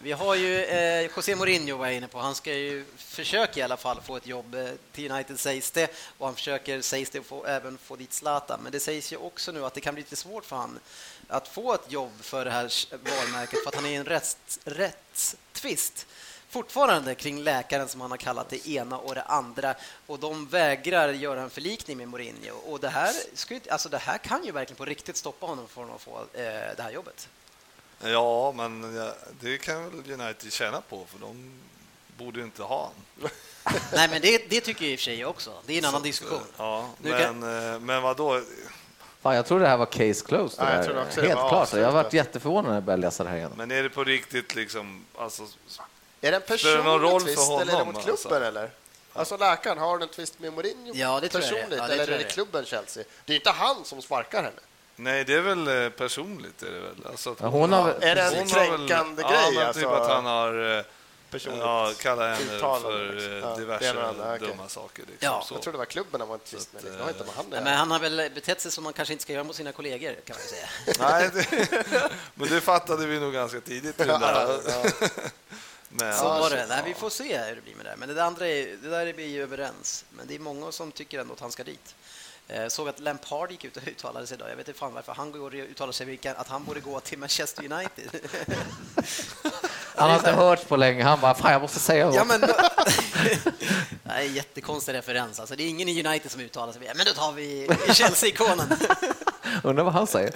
Vi har ju eh, José Mourinho var inne på. Han ska ju försöka i alla fall få ett jobb eh, till United sägs det och han försöker sägs det få, även få dit Zlatan. Men det sägs ju också nu att det kan bli lite svårt för han att få ett jobb för det här varumärket för att han är i en rätts, rättstvist fortfarande kring läkaren som han har kallat det ena och det andra och de vägrar göra en förlikning med Mourinho och det här, alltså det här kan ju verkligen på riktigt stoppa honom från att få eh, det här jobbet. Ja, men det kan väl United tjäna på, för de borde ju inte ha han. Nej, men det, det tycker jag i och för sig också. Det är en annan diskussion. Ja, Nu men, kan- eh, men vad då? Fan, jag tror det här var case closed. Ja, jag det tror där. också det Helt var klart. Jag har varit jätteförvånad när jag började läsa det här igen. Men är det på riktigt liksom, alltså, Är det en personlig för tvist eller är det mot klubben? alltså? Eller? Alltså läkaren, har du en tvist med Mourinho Ja, det tror jag det personligt Ja, det eller är det klubben Chelsea? Det är inte han som sparkar henne. nej, det är väl eh, personligt, är det väl? Alltså, att Ja, hon har, Är det en hon har väl- kränkande ja, grej? men alltså, typ att han har eh, personligt ja, kallat henne för liksom. eh, Ja, det diverse det andra, dumma saker. Liksom, Ja, så. Jag trodde det var klubben han var en tvist med. Det har inte med han det Men han har väl betett sig som man kanske inte ska göra mot sina kollegor, kan man säga. Nej, det, men det fattade vi nog ganska tidigt. Men, Så var det. Nej, vi får se hur det blir med det. Men det andra är, det där är vi ju överens. Men det är många som tycker ändå att han ska dit. Eh, såg att Lampard gick ut och uttalade sig idag. Jag vet inte fan varför han går och uttalar sig att han borde gå till Manchester United. han har inte hört på länge. Han bara, fan jag måste säga något. Ja, men... det är en jättekonstig referens. Alltså, det är ingen i United som uttalar sig. Men då tar vi Chelsea-ikonen. Undrar vad han säger.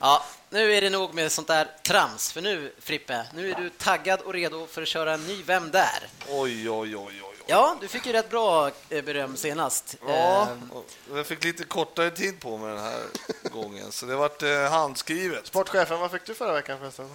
Ja, nu är det nog med sånt där trams. För nu, Frippe, nu är du taggad och redo för att köra en ny Vem där? oj, oj, oj, oj. Ja, du fick ju rätt bra eh, beröm senast. Ja, Eh, och jag fick lite kortare tid på mig den här gången, så det vart eh, handskrivet. Sportchefen, vad fick du förra veckan förresten?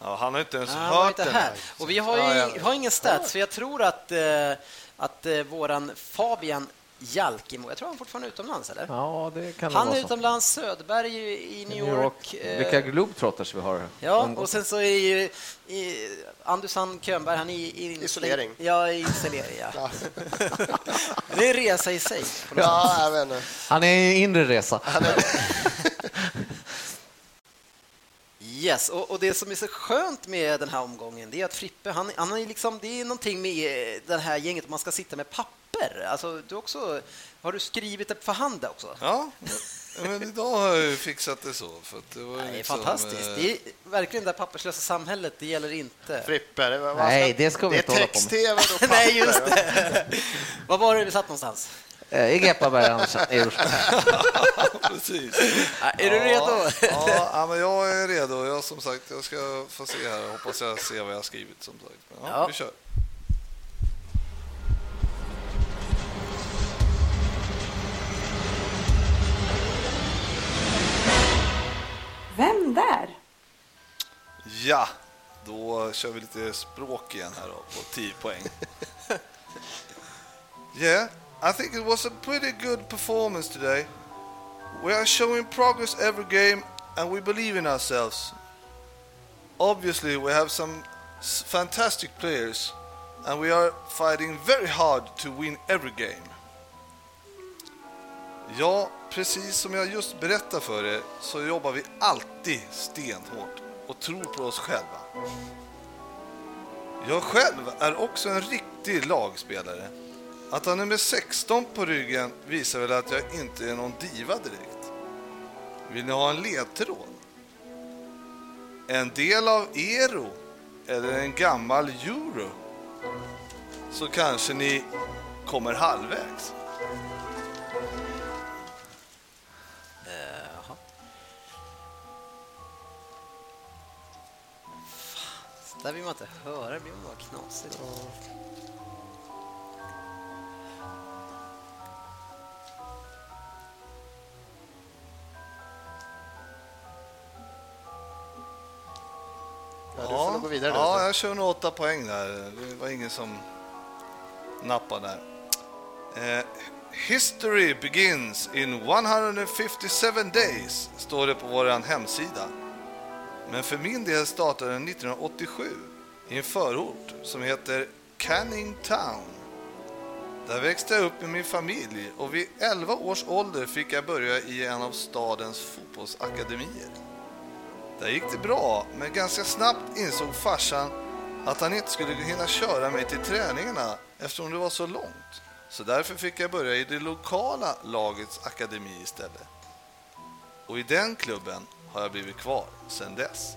Ja, han har inte ens Han hört inte den. här. Och vi har ju vi har ingen stats, för jag tror att, eh, att våran Fabian Jalkemo, jag tror han är fortfarande utomlands, eller? Ja, det kan det Han är vara så. utomlands, Söderberg i New York. eh, Vilka globetrotters vi har. Ja, och sen så är ju i, Andusan Könberg, han är i, i Isolering. Ja, i isolering, ja. det är en resa i sig. Ja, jag vet inte. Han är i inre resa. Yes, och, och det som är så skönt med den här omgången det är att Frippe, han, han är liksom, det är någonting med det här gänget, att man ska sitta med papper. Alltså, du också, har du skrivit det för hand också? Ja, men idag har jag ju fixat det så. För att det, var Det är liksom, fantastiskt. eh, Det är verkligen det där papperslösa samhället, det gäller inte. Frippe, det var, vad Nej, det ska vi det inte är hålla på med. text-tv och papper. Nej, just det. Var var det vi satt någonstans? Eh, I Gepaberg, Andersson, i. Precis. Är du redo? Ja, ja, men jag är redo. Jag, som sagt, jag ska få se här. Hoppas jag ser vad jag har skrivit. Som sagt. Men, ja, Ja. Vi kör. Vem där? Ja, då kör vi lite språk igen här då, på 10 poäng. yeah, i think it was a pretty good performance today. We are showing progress every game and we believe in ourselves. Obviously, we have some fantastic players and we are fighting very hard to win every game. Ja, precis som jag just berättade för er så jobbar vi alltid stenhårt och tror på oss själva. Jag själv är också en riktig lagspelare. Att ha nummer 16 på ryggen visar väl att jag inte är någon diva direkt. Vill ni ha en ledtråd? En del av Ero eller en gammal Euro? Så kanske ni kommer halvvägs. Jaha. Fan, där vill man inte höra, det blir bara knasigt. Gå vidare. ja, jag kör nog åtta poäng där. Det var ingen som nappade där. Eh, History begins in 157 days, står det på vår hemsida. Men för min del startade den 1987 i en förort som heter Canning Town. Där växte jag upp med min familj och vid 11 års ålder fick jag börja i en av stadens fotbollsakademier. Där gick det bra, men ganska snabbt insåg farsan att han inte skulle hinna köra mig till träningarna eftersom det var så långt. Så därför fick jag börja i det lokala lagets akademi istället. Och i den klubben har jag blivit kvar sedan dess.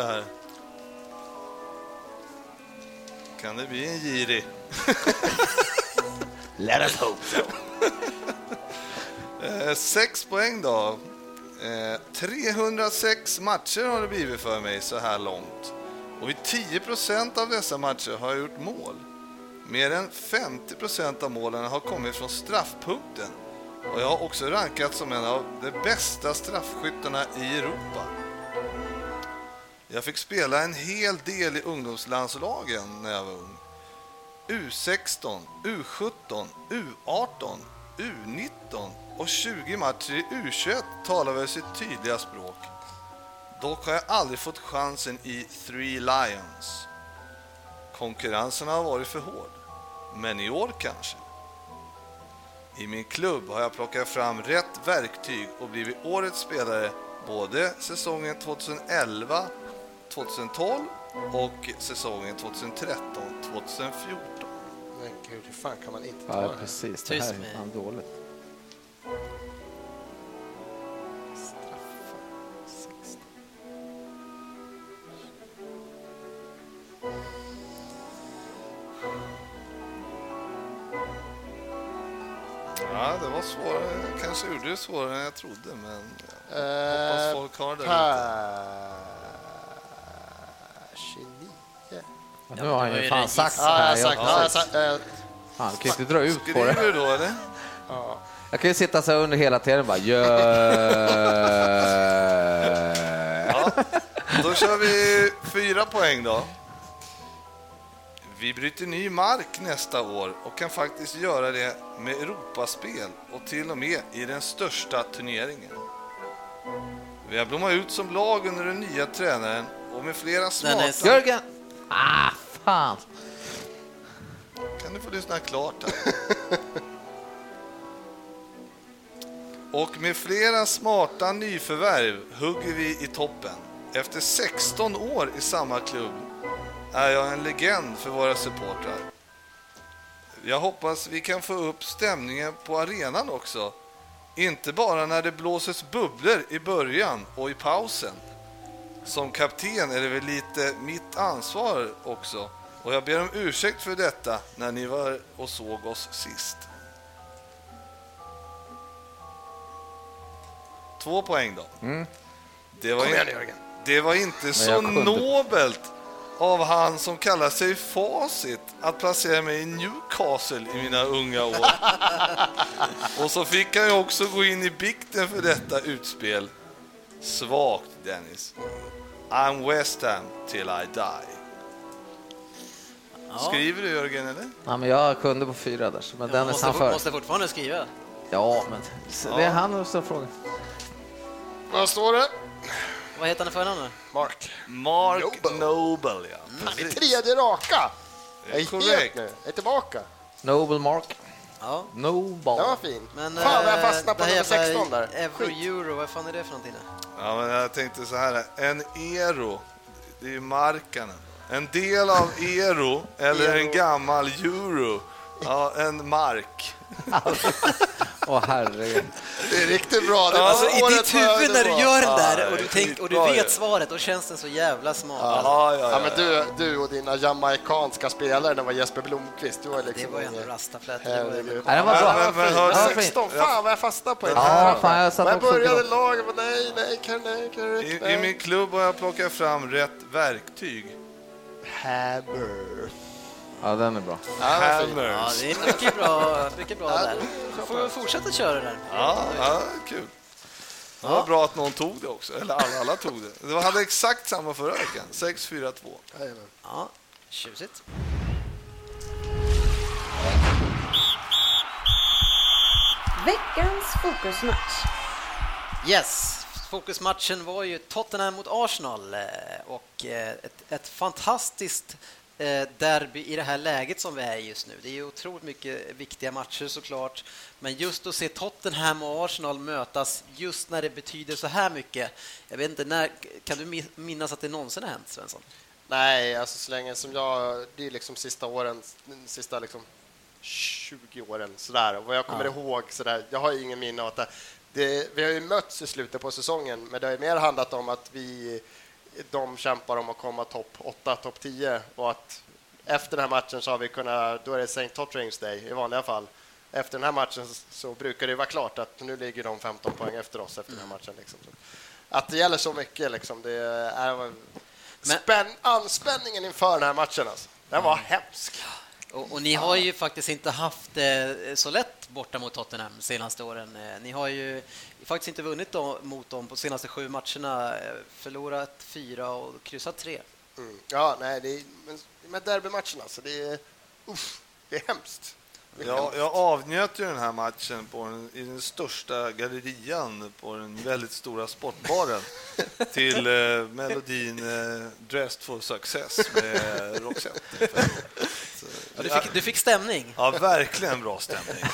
Det här. Kan det bli en giri? Let us hope so. Eh, sex poäng då. Eh, 306 matcher har det blivit för mig så här långt. Och i 10 procent av dessa matcher har jag gjort mål. Mer än 50 procent av målen har kommit från straffpunkten. Och jag har också rankats som en av de bästa straffskyttarna i Europa. Jag fick spela en hel del i ungdomslandslagen när jag var ung. U16, U17, U18, U19 och 20 matcher i U21 talar väl sitt tydliga språk. Dock har jag aldrig fått chansen i Three Lions. Konkurrensen har varit för hård, men i år kanske. I min klubb har jag plockat fram rätt verktyg och blivit årets spelare både säsongen 2011 2012 och säsongen 2013-2014. Men gud, hur fan kan man inte ta Ja, det? precis. Det här är fan dåligt. Ja, det var svårare. Jag kanske gjorde det svårare än jag trodde, men jag hoppas Eh, folk har det lite. Nu har han det ju fan det sagt Ja, jag här. har sagt. Ja, jag har Jag, sagt eh, fan, kan inte dra ut på det. Skriver du då, eller? ja. Jag kan ju sitta så här under hela tiden bara. Ja, då kör vi fyra poäng då. Vi bryter ny mark nästa år och kan faktiskt göra det med Europaspel och till och med i den största turneringen. Vi har blommat ut som lag under den nya tränaren och med flera smarta... Jörgen! Ah, fan. Kan du få lyssna klart här? Och med flera smarta nyförvärv hugger vi i toppen. Efter 16 år i samma klubb är jag en legend för våra supportrar. Jag hoppas vi kan få upp stämningen på arenan också. Inte bara när det blåses bubblor i början och i pausen. Som kapten är det väl lite mitt ansvar också. Och jag ber om ursäkt för detta när ni var och såg oss sist. Två poäng då. Det, var igen in, det var inte så nobelt av han som kallar sig Facit att placera mig i Newcastle i mina unga år. Och så fick han ju också gå in i bikten för detta utspel. Svagt, Dennis. I'm West Ham till I die. Ja. Skriver du Jörgen eller? Ja, men jag kunde på fyra där, men Ja, Dennis måste, han fort- för. måste fortfarande skriva. Ja, men det är han som frågar. Vad står det? Vad heter han i förnamn nu? Mark. Mark Noble. Noble, ja. Fan, det är tredje raka. Jag är korrekt. nu. Jag är tillbaka. Noble Mark. Ja. Noble. Den var fin. Men, Fan, vad jag eh, fastnade på det nummer 16 jävla där. Euro, euro, vad fan är det för någonting? Ja, men jag tänkte så här. En ero, det är ju markanen. En del av ero, eller en gammal euro. Ja, en mark. Åh herregud. Det är riktigt bra. Det Alltså i ditt huvud när du gör den där och du, det är tänk, och du vet svaret, då känns den så jävla smart. Ja, ja, Ja, ja. men du, du och dina jamaikanska spelare, det var Jesper Blomqvist. Du var Det liksom var ju ändå ingen- rastaflätor. det var den var bra. Men- men fin. 16, fan vad jag fastnade på den. Ja, fan, jag satt Men och började laget, men nej, nej, kan nej, kan I, nej. I min klubb har jag plockat fram rätt verktyg. Hammer. Ja, den är bra. Hammers. Ja, det är mycket bra, mycket bra där. får fortsätta köra där. Ja, ja, kul. Det var bra att någon tog det också, eller alla, alla tog det. Det hade exakt samma förra veckan, 6-4-2. Jajamän. Ja, tjusigt. Veckans fokusmatch. Yes, fokusmatchen var ju Tottenham mot Arsenal eh, och eh, ett, ett fantastiskt derby i det här läget som vi är i just nu. Det är ju otroligt mycket viktiga matcher såklart, men just att se Tottenham och Arsenal mötas just när det betyder så här mycket. Jag vet inte, när, kan du mi- minnas att det någonsin har hänt, Svensson? Nej, alltså så länge som jag... Det är liksom sista åren, sista liksom 20 åren sådär. Och vad jag kommer Ja. ihåg sådär, jag har ju ingen minne av att det, det, vi har ju mötts i slutet på säsongen, men det har mer handlat om att vi, de kämpar om att komma topp 8, topp 10 och att efter den här matchen så har vi kunnat, då är det St. Totterings Day i vanliga fall. Efter den här matchen så, brukar det vara klart att nu ligger de 15 poäng efter oss efter den här matchen. Liksom. Att det gäller så mycket, liksom, det är Spänn, anspänningen inför den här matchen, alltså. den var hemsk. Och, och ni har ju faktiskt inte haft det så lätt borta mot Tottenham de senaste åren. Eh, Ni har ju faktiskt inte vunnit dem, mot dem på de senaste sju matcherna. Eh, Förlorat fyra och kryssat tre. Mm. Ja, nej, det är, men med derbymatcherna, alltså, det är, uff, det är hemskt. Det är Jag, hemskt. jag avnjöt ju den här matchen på den, i den största gallerian på den väldigt stora sportbaren till eh, melodin eh, Dressed for Success med Roxette. Ja, du, fick, du fick stämning. Ja, verkligen bra stämning.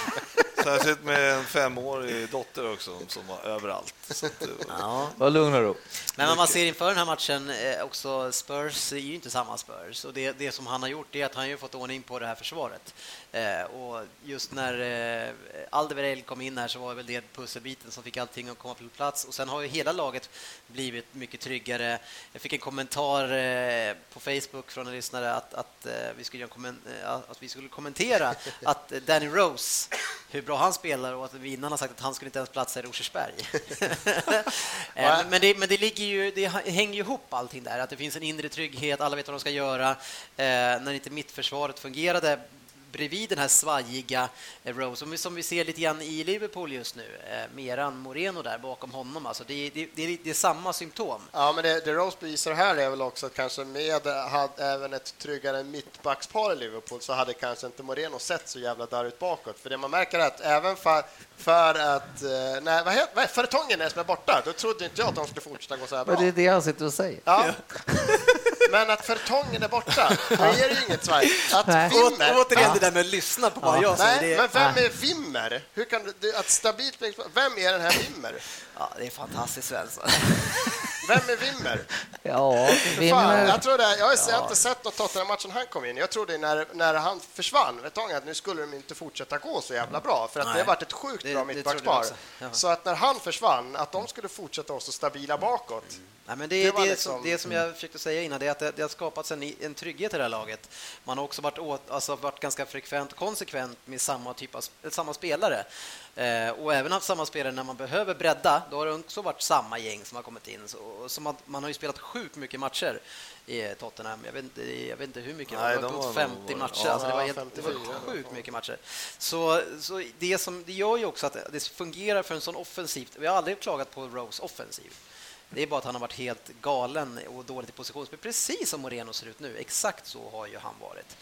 Särskilt med en femårig dotter också som var överallt. Så att, eh, Ja. Var lugn och ro. Men vad man ser inför den här matchen eh, också, Spurs är ju inte samma Spurs. Och det, det som han har gjort är att han har ju fått ordning på det här försvaret. Eh, och just när Alderweireld kom in här så var väl det pusselbiten som fick allting att komma på plats. Och sen har ju hela laget blivit mycket tryggare. Jag fick en kommentar på Facebook från en lyssnare att, att, vi, skulle att vi skulle kommentera att Danny Rose, hur bra han spelar och att vi innan har sagt att han skulle inte ens platsa i Rosersberg. Eh, men, men, det, men det, ligger ju, det hänger ju ihop allting där, att det finns en inre trygghet, alla vet vad de ska göra. Eh, när inte mittförsvaret fungerade bredvid den här svajiga eh, Rose, som vi, som vi ser lite grann i Liverpool just nu, eh, Meran Moreno där bakom honom. Alltså det, det, det, det är samma symptom. Ja, men det, det Rose bevisar här är väl också att kanske med hade även ett tryggare mittbackspar i Liverpool så hade kanske inte Moreno sett så jävla darrigt bakåt. För det man märker är att även för, för att... eh, Nej, vad heter, vad är Fertongen är som är borta, då trodde inte jag att de skulle fortsätta gå så här bra. Men det är det han sitter och säger. Ja. Men att Fertongen är borta, då är det ju inget Sverige. Att Nej. Wimmer... Återigen det där med att lyssna på vad jag säger. Nej, Det, men vem är Wimmer? Hur kan du, det- att stabilt... Vem är den här Wimmer? Ja, det är fantastiskt, Svensson. Vem är Wimmer? Ja, Wimmer. jag, tror det, jag, har, har inte sett något Tottenham-matchen han kom in. Jag trodde när, när han försvann, vet du, att nu skulle de inte fortsätta gå så jävla bra, för att det har varit ett sjukt Det- bra trodde mittbackspar. Ja. Så att när han försvann, att de skulle fortsätta vara så stabila bakåt. Nej, men det, Det det, liksom- som, det som jag försökte säga innan, det är att det, har skapats en, en trygghet i det här laget. Man har också varit, åt, alltså varit ganska frekvent konsekvent med samma, typ av, samma spelare. Eh, och även haft samma spelare när man behöver bredda, då har det också varit samma gäng som har kommit in. Så, så man, man har ju spelat sjukt mycket matcher i Tottenham. Jag vet inte, jag vet inte hur mycket, Nej, det var var 50 nog- matcher. ja, alltså det var, helt, 54 det var i alla sjukt mycket matcher. Så, så det, som, det gör ju också att det fungerar för en sån offensiv. Vi har aldrig klagat på Rose offensiv. Det är bara att han har varit helt galen och dåligt i positionsspel, precis som Moreno ser ut nu. Exakt så har ju han varit.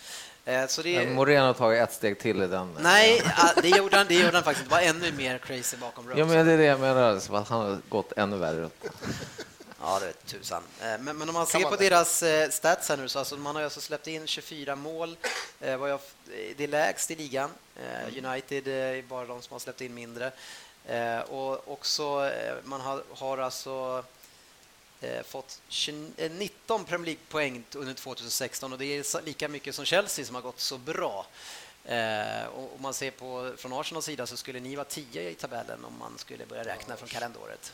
Eh, Så det, Men Moreno har tagit ett steg till i den. nej, ah, det gjorde han, det gjorde han faktiskt. Det var ännu mer crazy bakom Rose. Ja, men det är det jag menar, som att han har gått ännu värre upp. Ja, det vet tusan. Eh, Men, men om man ser man på det? deras eh, stats här nu så alltså man har alltså släppt in 24 mål. Eh, det är lägst i ligan. Eh, United eh, är bara de som har släppt in mindre. Eh, och också eh, man har, har alltså eh, fått 20, eh, 19 Premier League-poäng under 2016 och det är lika mycket som Chelsea som har gått så bra. Eh, och om man ser på från Arsenals sida så skulle ni vara 10 i tabellen om man skulle börja räkna från kalenderåret.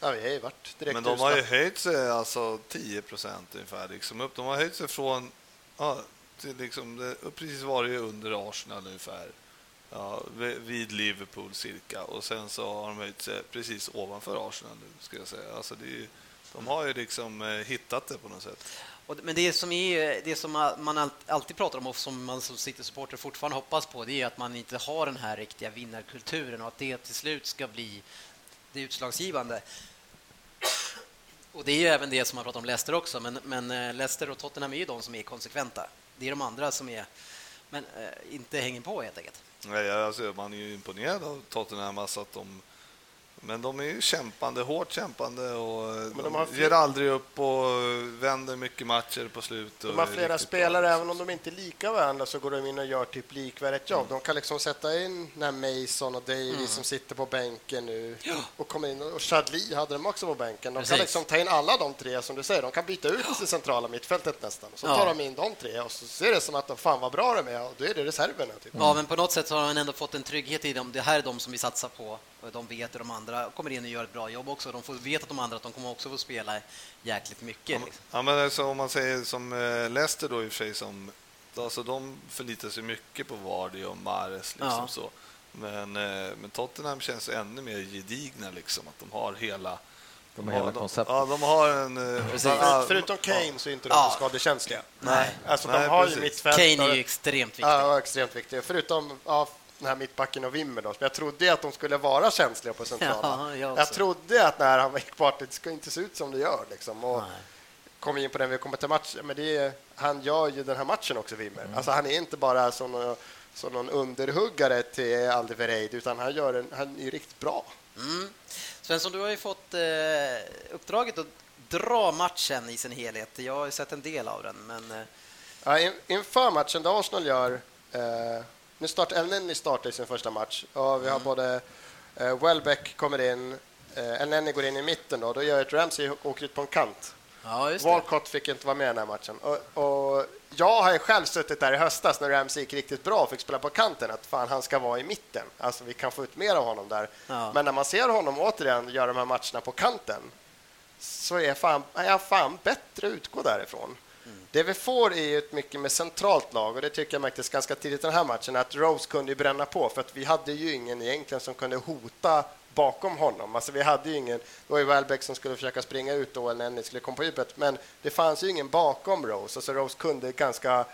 Ja, vi har ju varit direkt Men de har ju höjt sig alltså 10 procent ungefär liksom upp. De har höjt sig från ja, till liksom, det, precis varit under Arsenal ungefär. Ja, vid- Liverpool cirka och sen så har de höjt sig precis ovanför Arsenal nu ska jag säga. Alltså det är ju De har ju liksom eh, hittat det på något sätt. Men det som, är, det som man alltid pratar om och som man som City-supporter fortfarande hoppas på det är att man inte har den här riktiga vinnarkulturen och att det till slut ska bli det utslagsgivande. Och Det är ju även det som man pratar om Leicester också, men, men eh, Leicester och Tottenham är ju de som är konsekventa. Det är de andra som är, men eh, inte hänger på helt enkelt. Nej, alltså, man är ju imponerad av Tottenham, alltså att de men de är ju kämpande, hårt kämpande och de de har ger aldrig upp och vänder mycket matcher på slut. och De har flera riktigt bra. spelare, även om de inte är lika varandra så går de in och gör typ likvärdigt Mm. jobb. De kan liksom sätta in när Mason och Davies som sitter på bänken nu och kommer in och Chadli hade de också på bänken. De kan Precis. liksom ta in alla de tre som du säger. De kan byta ut det centrala mittfältet nästan. Så Ja. tar de in de tre och så ser det som att de fan vad bra de är och då är det reserverna. Typ. Ja, men på något sätt så har han ändå fått en trygghet i dem. Det här är de som vi satsar på. Och de vet att de andra kommer in och gör ett bra jobb också. De får, vet att de andra att de kommer också få spela jäkligt mycket. Liksom. Ja, men alltså, om man säger som eh, Leicester då i och för sig, som, alltså, de förlitar sig mycket på Vardy och Mahrez. Liksom, Ja. så. Men, eh, men Tottenham känns ännu mer gedigna, liksom, att de har hela... De har hela de, konceptet. Ja, de har en... eh, Precis. ja, För, förutom Kane så är inte de Ja. skadekänsliga. Nej. Alltså Nej, de har precis. ju mittfält. Kane är ju extremt viktig. Ja, extremt viktiga. Förutom ja, den här mittbacken och Wimmer då. Men jag trodde att de skulle vara känsliga på centrala. Ja, jag jag, trodde att när han gick bort, det ska inte se ut som det gör. Liksom. Och Nej. kom in på den vi kommer till matchen. Men det är, han gör ju den här matchen också, Wimmer. Alltså, han är inte bara som någon, som någon underhuggare till Aldevereid, utan han, gör en, han är ju riktigt bra. Mm. Svensson, du har ju fått eh, uppdraget att dra matchen i sin helhet. Jag har ju sett en del av den, men eh, Ja, in, inför matchen där Arsenal gör... Eh, nu startar Elneny startar i sin första match. Och vi har både eh, Welbeck kommer in, eh, Elneny går in i mitten. Då, då gör ett Ramsey åker ut på en kant. ja. Walcott fick inte vara med i den här matchen. Och, och jag har ju själv suttit där i höstas när Ramsey gick riktigt bra och fick spela på kanten, att fan, han ska vara i mitten. Alltså, vi kan få ut mer av honom där. Ja. Men när man ser honom återigen göra de här matcherna på kanten så är fan, är han fan bättre att utgå därifrån. Det vi får är ju ett mycket mer centralt lag och det tycker jag märktes ganska tidigt i den här matchen att Rose kunde bränna på för att vi hade ju ingen egentligen som kunde hota bakom honom. Alltså vi hade ju ingen, det var ju Welbeck som skulle försöka springa ut då eller ni skulle komma på djupet men det fanns ju ingen bakom Rose. Alltså Rose kunde ganska,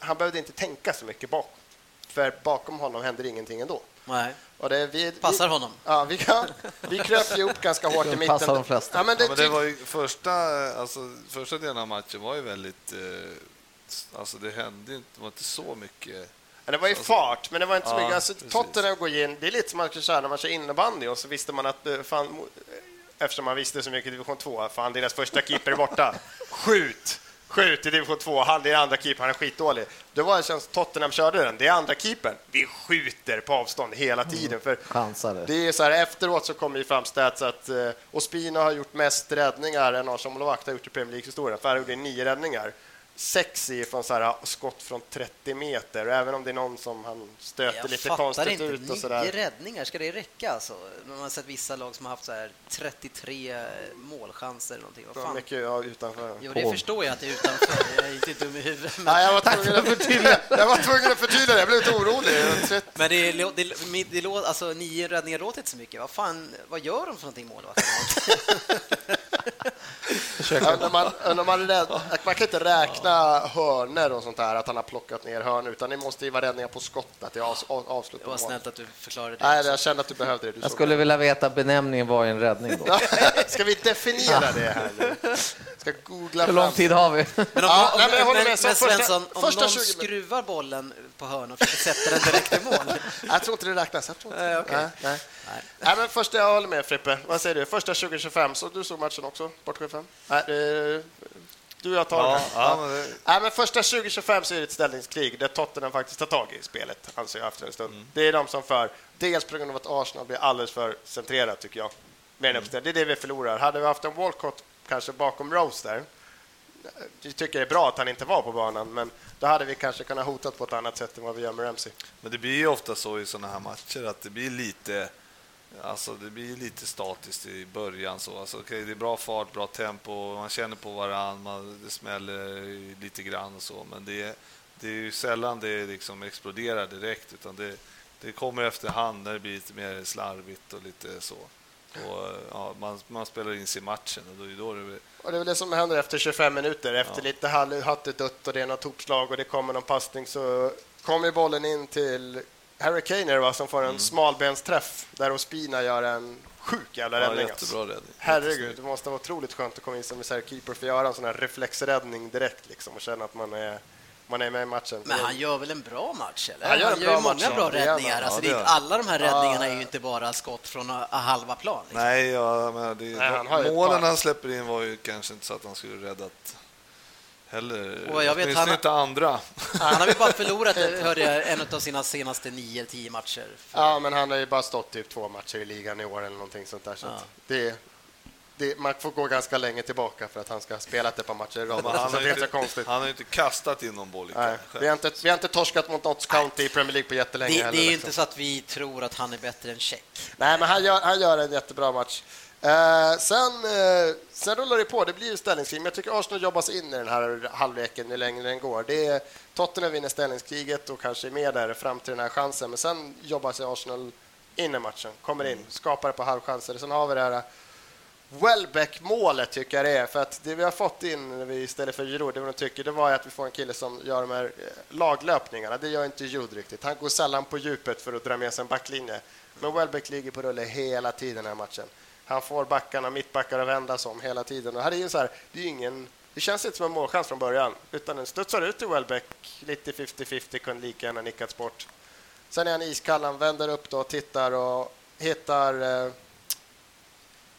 han behövde inte tänka så mycket bakåt. För bakom honom hände ingenting ändå. Nej. Och det, vi, Passar vi, honom. Ja, vi, kan, vi kröp ihop ganska hårt i mitten. passar de flesta. Ja, men det, Ja, men det var ju första, alltså, första delen av matchen var ju väldigt... Eh, alltså det hände inte, det var inte så mycket... Ja, det var ju fart, men det var inte så mycket. Alltså. Tottenham går in, det är lite som att köra när man kör innebandy och så visste man att eh, fan, eh, eftersom man visste så mycket i division 2, fan deras första keeper är borta. Skjut! Skjut i division 2, han är andra keeper, han är skitdålig. Det var känns Tottenham körde den, det är andra keepern. Vi skjuter på avstånd hela tiden. För Chansade. det är så här, efteråt så kommer ju fram stats att eh, Ospina har gjort mest räddningar än Arsenal-målvakt har gjort i Premier League-historien. För han gjorde nio räddningar. Sex är från så här, skott från 30 meter. Även om det är någon som han stöter Jag lite konstigt inte. ut och Nio så där. räddningar, ska det räcka? Alltså? Man har sett vissa lag som har haft så här 33 målchanser eller någonting. Vad fan? mycket ja, utanför. Jo, det förstår jag att det är utanför. Jag är inte dum i huvudet. Men, Nej, jag var tvungen att förtydliga. Jag var tvungen att förtydliga det. Jag blev lite orolig. Men det, är- det, det, det, alltså, nio räddningar låter inte så mycket. Vad fan, vad gör de för någonting målvakterna? Man, man, rädd, man kan inte räkna hörnor och sånt där, att han har plockat ner hörn, utan det måste ju vara räddningar på skott, att det är av, av, avslut Det var snällt att du förklarade det. Nej, jag kände att du behövde det. Du Jag skulle vilja veta benämningen var i en räddning då. det. Ska vi definiera det här nu? Ska googla Hur lång tid har vi? Men om, Ja, om, nej, men jag håller med. Så men första- Svensson, om första någon 20 skruvar bollen på hörnan och försöker sätta den direkt i mål. Jag tror inte det räknas. Jag tror inte. Nej, okej. nej, nej. Nej, men första, jag håller med Frippe. Vad säger du? Första 2025, så du såg matchen också? Bort 75? Nej, det, du och jag tar Ja, det. ja, men det, Nej, men första 2025 så är det ett ställningskrig där Tottenham faktiskt tar tag i spelet, anser jag efter en stund. Mm. Det är de som för. Dels på grund av att Arsenal blir alldeles för centrerat, tycker jag. Uppställning. Det är det vi förlorar. Hade vi haft en Walcott kanske bakom Rose där, jag tycker det är bra att han inte var på banan, men då hade vi kanske kunnat hotat på ett annat sätt än vad vi gör med Ramsey. Men det blir ju ofta så i sådana här matcher att det blir lite Alltså det blir lite statiskt i början. Så. Alltså, okej, det är bra fart, bra tempo, man känner på varandra, det smäller lite grann och så. Men det, är- det är ju sällan det liksom exploderar direkt utan det, det kommer efterhand när det blir lite mer slarvigt och lite så. Och, ja, man, man spelar in sig i matchen och då då det Och det är väl det som händer efter 25 minuter. Efter lite hattedutt och det är något toppslag och det kommer någon passning så kommer bollen in till Harry Kane va, som får en smalbensträff där Ospina gör en sjuk jävla ja, räddning. alltså. jättebra räddning. Herregud, det måste vara otroligt skönt att komma in som reservkeeper för att göra en sån här reflexräddning direkt liksom, och känna att man är, man är med i matchen. Men han gör väl en bra match? Eller? Han gör en ju bra många match, ja. bra gör räddningar. han. Alltså, Ja, det är inte, gör alla de här räddningarna är ju inte bara skott från halva plan. Liksom. Nej, ja, men det, Nej, han målen par. han släpper in var ju kanske inte så att han skulle räddat heller. Och jag vet, han- inte andra. Han har väl bara förlorat, hörde jag, en av sina senaste 9-10 matcher. Ja, men han har ju bara stått typ två matcher i ligan i år eller någonting sånt där. Så Ja. det, det, man får gå ganska länge tillbaka för att han ska ha spelat ett par matcher i rad. Han, det är ju han har ju inte kastat in någon boll. Nej, vi, har inte, vi har inte torskat mot Notts County i Premier League på jättelänge Det, det heller. är ju liksom. inte så att vi tror att han är bättre än Check. Nej, men han gör, han gör en jättebra match. Eh, sen, eh, sen rullar det på. Det blir ju ställningskrig, men jag tycker Arsenal jobbar sig in i den här halvleken ju längre den går. Det är, Tottenham vinner ställningskriget och kanske är med där fram till den här chansen, men sen jobbar sig Arsenal in i matchen, kommer in, skapar det på halvchanser. Sen har vi det här eh, Welbeck-målet tycker jag det är, för att det vi har fått in när vi istället för Giroud, det vi tycker, det var att vi får en kille som gör de här eh, laglöpningarna. Det gör inte Giroud riktigt. Han går sällan på djupet för att dra med sig en backlinje. Men Welbeck ligger på rulle hela tiden i den här matchen. Han får backarna, mittbackar att vändas om hela tiden. Och här är ju så här, det, är ingen, det känns inte som en målchans från början, utan den studsar ut till Welbeck, lite 50-50, kunde lika gärna nickats bort. Sen är han iskall, han vänder upp då, tittar och hittar eh,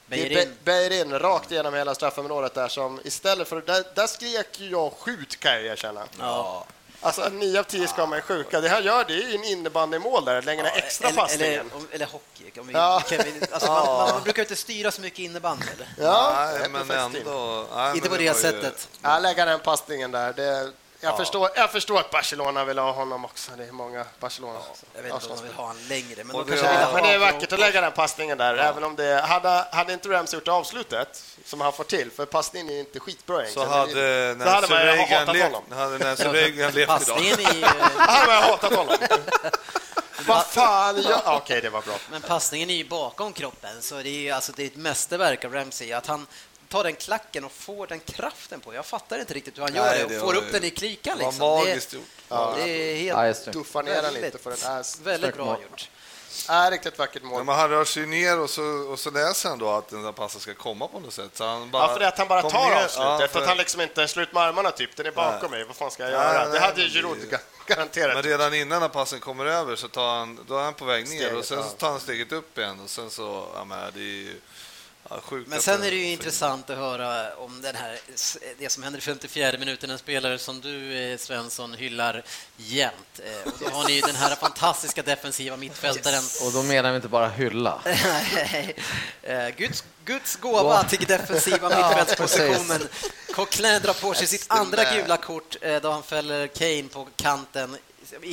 Beirin. Be- Beirin rakt igenom hela straffområdet där som istället för där, där skrek jag skjut kan jag erkänna. Ja. Alltså nio av tio ska man skjuta. Det här gör det är ju en innebandymål där, längre den extra eller, passningen. eller, eller hockey. Om vi, Ja. kan vi, alltså, man, man, man brukar inte styra så mycket innebandy. Eller? Ja, nej, det men är ändå. Nej, Inte men på det var ju- sättet. Ja, lägga den passningen där. Det, jag, förstår, jag förstår att Barcelona vill ha honom också. Det är många Barcelona. Jag vet inte om de vill ha han längre, men de det- kanske vill Ja, ha Men det är honom vackert att lägga den passningen där, även om det... Hade, hade inte Rams gjort avslutet, som han får till, för passningen är inte skitbra Så egentligen. hade Så hade man Nancy Reagan hatat levt, honom. hade Nancy Reagan levt idag. Passningen är ju, Han har hatat honom. Vad fan gör... Ja, Okej, det var bra. men passningen är ju bakom kroppen, så det är ju alltså, det är ett mästerverk av Ramsey. Att han tar den klacken och får den kraften på. Jag fattar inte riktigt hur han gör Nej, det det och får var upp ju- den i klykan. Det var Liksom. magiskt det, gjort. det är helt Ja, just det. Duffa ner den lite för den är, väldigt bra gjort. är riktigt vackert Ja, mål. men han rör sig ner och så, och så läser han då att den där passen ska komma på något sätt. Så han bara Ja, för det är att han bara tar ner. avslutet. Ja, för att han liksom inte slut med armarna typ. Den är bakom mig. Vad fan ska jag Nej, göra? nej, det hade ju men det- Giroud ga- garanterat. Men redan innan när passen kommer över så tar han, då är han på väg ner Steget, och sen så ja. tar han steget upp igen och sen så, ja men det är ju ja. Men sen är det ju intressant att höra om den här, det som händer i 54 minuten, en spelare som du, eh, Svensson, hyllar jämt. Eh, Och då har ni ju den här fantastiska defensiva mittfältaren. Och då menar vi inte bara hylla. Eh, Guds, Guds gåva till defensiva mittfältspositionen. Coquelin drar på sig sitt andra gula kort då han fäller Kane på kanten.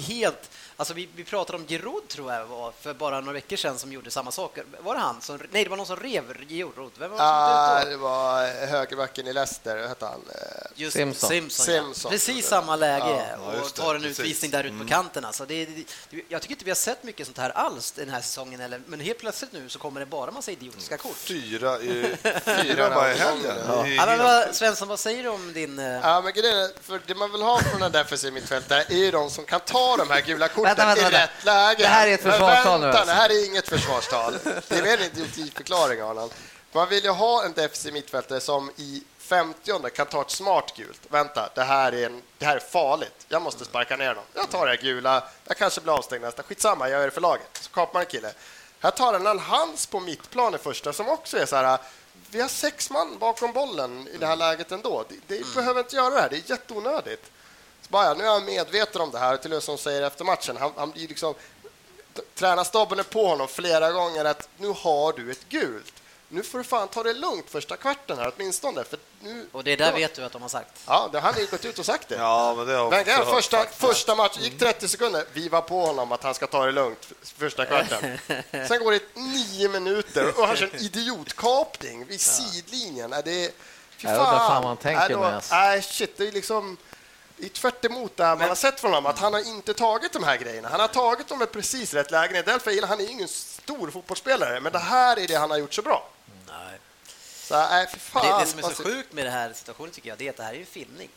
Helt, alltså vi, vi pratade om Giroud, tror jag var, för bara några veckor sedan som gjorde samma sak. Var det han? Som, nej, det var någon som rev Giroud. Vem var det som Ah, det var högerbacken i Leicester, hette han? Eh, Just Simpson. Simpson, Simpson. Ja. Precis samma läge Ja, och tar en precis. utvisning där ute på kanten. Alltså det, det, jag tycker inte vi har sett mycket sånt här alls den här säsongen, eller, men helt plötsligt nu så kommer det bara massa idiotiska kort. Fyra, i, fyra bara i helgen. Ja, vad, Svensson, vad säger du om din... eh, Ja, men grejen är, för det man vill ha från en defensiv mittfältare är ju de som kan ta de här gula korten Vänta, vänta, i vänta. rätt läge. Det här är ett försvarstal nu, alltså. Det här är inget försvarstal. Det är mer en idiotiförklaring, Arnold. Man vill ju ha en defensiv mittfältare som i 50 kan ta ett smart gult. Vänta, det här, är en, det här är farligt. Jag måste sparka ner dem. Jag tar det här gula. Jag kanske blir avstängd nästa. Skitsamma, jag gör det för laget. Så kapar man en kille. Här tar han en hands på mittplan i första som också är så här vi har sex man bakom bollen i det här läget ändå. Det, det behöver inte göra det här, det är jätteonödigt. Så bara, ja, nu är jag medveten om det här, till och som säger efter matchen. Han, han blir liksom, tränarstaben är på honom flera gånger att nu har du ett gult. Nu får du fan ta det lugnt första kvarten här åtminstone. För nu, Och det där vet du att de har sagt. Ja, det, han har ju gått ut och sagt det. Ja, men det har hört första, första matchen gick 30 sekunder. Vi var på honom att han ska ta det lugnt första kvarten. Sen går det nio minuter och han kör en idiotkapning vid sidlinjen. Nej, det är... Fy Jag vet inte vad fan man tänker Nej, då- med. Nej, shit, det är liksom... det är tvärt emot det man har sett från honom, att han har inte tagit de här grejerna. Han har tagit dem i precis rätt lägen. Är därför gillar, han är ingen stor fotbollsspelare, men det här är det han har gjort så bra. Nej. Så, nej, för fan. Det, det som är så Alltså, sjukt med den här situationen tycker jag, det är att det här är ju filmning.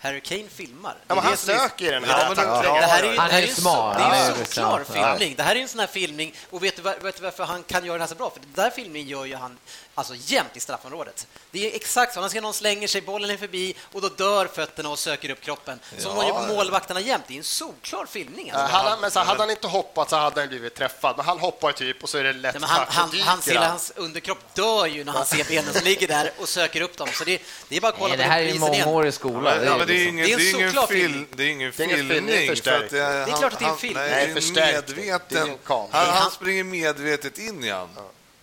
Harry Kane filmar. Ja, är han är- söker i den Ja, här tacklingen. det här är ju, Han är ju smart. Så, det är är ju liksom- ja. filmning. Det här är en sån här filmning. Och vet du, vet du varför han kan göra det här så bra? För den där filmningen gör ju han alltså jämt i straffområdet. Det är exakt så. Han ser någon slänger sig, bollen är förbi och då dör fötterna och söker upp kroppen. Som gör på målvakterna jämt. Det är en solklar filmning. Ja, Alltså. hade, han, men så hade han inte hoppat så hade han blivit träffad. Men han hoppar typ och så är det lätt Nej, men han, och han, dyker hans, han. underkropp dör ju när han ser benen som ligger där och söker upp dem. Så det, det är bara att kolla Nej, det här är mångårig skola. Ja, men det är ingen, Det är en det är ingen, solklar film, det är ingen en filmning. för förstärkning. att det, är, klart att det är en film. Nej, det är är medveten. Han, han han- springer medvetet in i han.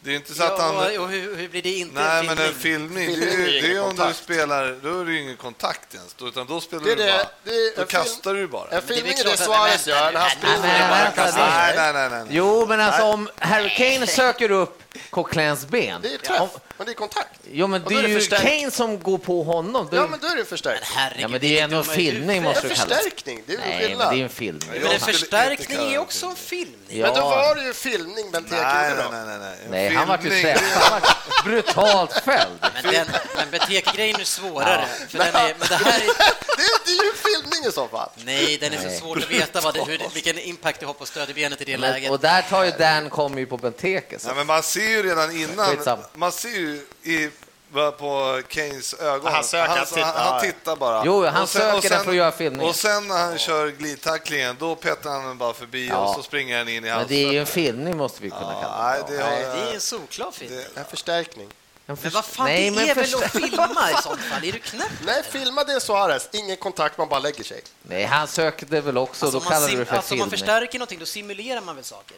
Det är inte så att Ja, han... och hur, hur blir det inte Nej, en men en filmning, det är är, det ingen är om du spelar, då är det ingen kontakt ens, då- utan då spelar Det du det- bara, det då en film- kastar du bara. En det är filmning är det Suarez gör när han springer bara kastar det- nej, nej, nej. nej. Jo, men alltså om Harry Kane söker upp Coquelins ben. Det är träff, Om, men det är kontakt. jo, men det är är det ju förstärkt. Kane som går på honom. Då, Ja, men då är det en förstärkning. Herregud, ja, men det är ju ändå filmning måste det kallas. förstärkning, det är ju Nej, men skillnad. det är en filmning. Men en förstärkning är också en filmning. Ja. Men då var det ju filmning Benteke Nej, nej, nej, nej, nej. Han var ju träffad. Brutalt fälld. Men, den, men Benteke-grejen är svårare. För den är, men det här är, Det, är- det är ju filmning i så fall. nej, den är så Nej. svårt att veta vad det, hur, vilken impact det har på stödbenet i det Men, läget. och där tar ju Dan kommer ju på Benteke. Så. Nej, men man ser ju redan innan, Skitsamma. man ser ju i, på Keynes ögon. Han söker, han han, tittar. han, han tittar bara. Jo, han Och sen- söker och den för att göra filmningen. Och sen när han kör glidtacklingen, då petar han den bara förbi Ja. och så springer han in i Men hans det är ju en filmning måste vi kunna kalla Ja, nej, det. det har Det jag- är en solklar film. det- En förstärkning. En Men vad fan, Nej, det men är väl att filma i sånt fall? Är du knäpp? Nej, filma det Suarez. Ingen kontakt, man bara lägger sig. Nej, han sökte väl också, Alltså, då om man kallar du det för alltså, om man filmning. förstärker någonting, då simulerar man väl saker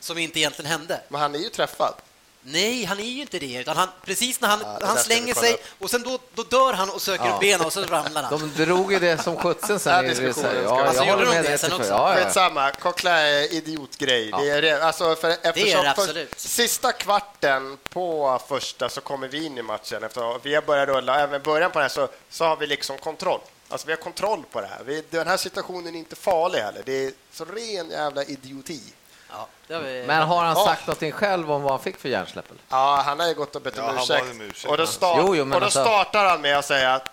som inte egentligen hände. Men han är ju träffad. Nej, han är ju inte det. Utan han, precis när han, det där han slänger sig upp. och sen då, då dör han och söker Ja. upp benen och så ramlar han. De drog ju det som sjutsen sen. Den diskussionen ja, jag Alltså, håller gjorde de med det sen för- också? Ja, ja. Skitsamma, Coquelin är idiotgrej. Det är det. Alltså för, eftersom det för absolut. sista kvarten på första så kommer vi in i matchen. Efter vi har börjat rulla, även i början på den här så, så har vi liksom kontroll. Alltså vi har kontroll på det här. Vi, den här situationen är inte farlig heller. Det är så ren jävla idioti. Ja, vi... Men har han Ja. sagt någonting själv om vad han fick för hjärnsläpp? Ja, han har ju gått och bett Ja, om han ursäkt. Och då, start, Jo, jo, och då alltså- startar han med att säga att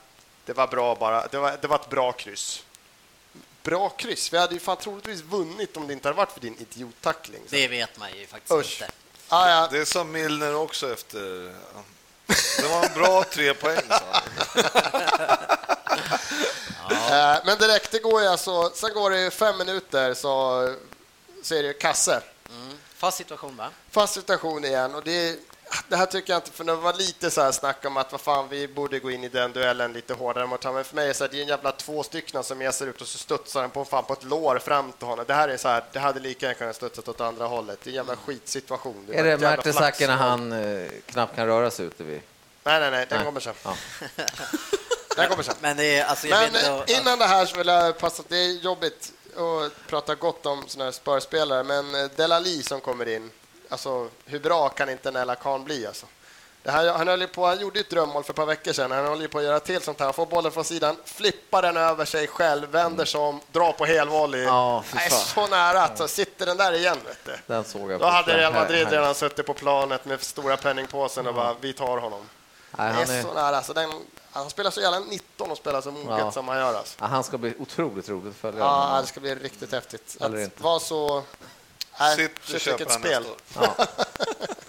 det var bra bara. Det var, det var ett bra kryss. Bra kryss. Vi hade ju fan troligtvis vunnit om det inte hade varit för din idiottackling. Så- Det vet man ju faktiskt Usch. inte. Ja, ja. Det sa Milner också efter... Det var en bra tre poäng, sa han. Eh, Men direkt, det går ju alltså, sen går det fem minuter så, så är det ju kasse. Mm. Fast situation, va? Fast situation igen och det, det här tycker jag inte, för det var lite så här snack om att vad fan, vi borde gå in i den duellen lite hårdare mot honom. Men för mig är det, så här, det är en jävla två stycken som jäser ut och så studsar den på, fan, på ett lår fram till honom. Det här är så här, det hade lika gärna kunnat studsat åt andra hållet. Det är en jävla skitsituation. Är var det ett jävla Mertesacker när han eh, knappt kan röra sig ute vid? Nej, nej, nej, den Nej. kommer sen. Ja. Den kommer sen. Men det är, alltså, jag Men innan det här så vill jag passa det är jobbigt att prata gott om såna här spörspelare, men eh, Delali som kommer in, alltså hur bra kan inte Nella Khan bli alltså? Det här, han, höll på, han gjorde ett drömmål för ett par veckor sedan. Han håller på att göra till sånt här. Han får bollen från sidan, flippar den över sig själv, vänder sig om, drar på helvolley. Ja, Nej, fan. så nära att så sitter den där igen. Vet du. Den såg jag. Då hade Real Madrid redan suttit på planet med stora penningpåsen och bara, vi tar honom. Nej, han, är är, så nära. Så den, han spelar så jävla 19 och spelar så moget Ja. som han gör. Alltså. ja, han ska bli otroligt roligt att följa. Ja, det ska bli riktigt häftigt. Eller Att vara så... Nej, Sitt och köper vilket spel. år.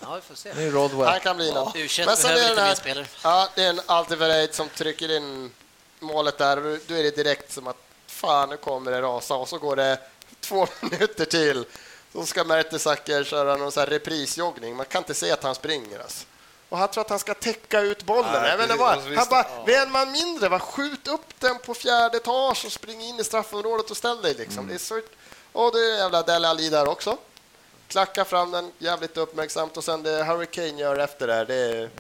Ja, vi får se. Nu är Rodwell. Han kan bli något. U21 Men sen är det här, ja, det är en Altevereid som trycker in målet där. och Då är det direkt som att fan, nu kommer det rasa. Och så går det två minuter till. Så ska Mertesacker köra någon så här reprisjoggning. Man kan inte se att han springer. Alltså. Och han tror att han ska täcka ut bollen. Nej, precis. vad. Och så Han visst- bara, ja. vi är en man mindre. Va? Skjut upp den på fjärde etage och spring in i straffområdet och ställ dig. Liksom. Mm. Det är så... Och det är jävla Dele Alli där också. Klackar fram den jävligt uppmärksamt och sen det Harry Kane gör efter det, det är,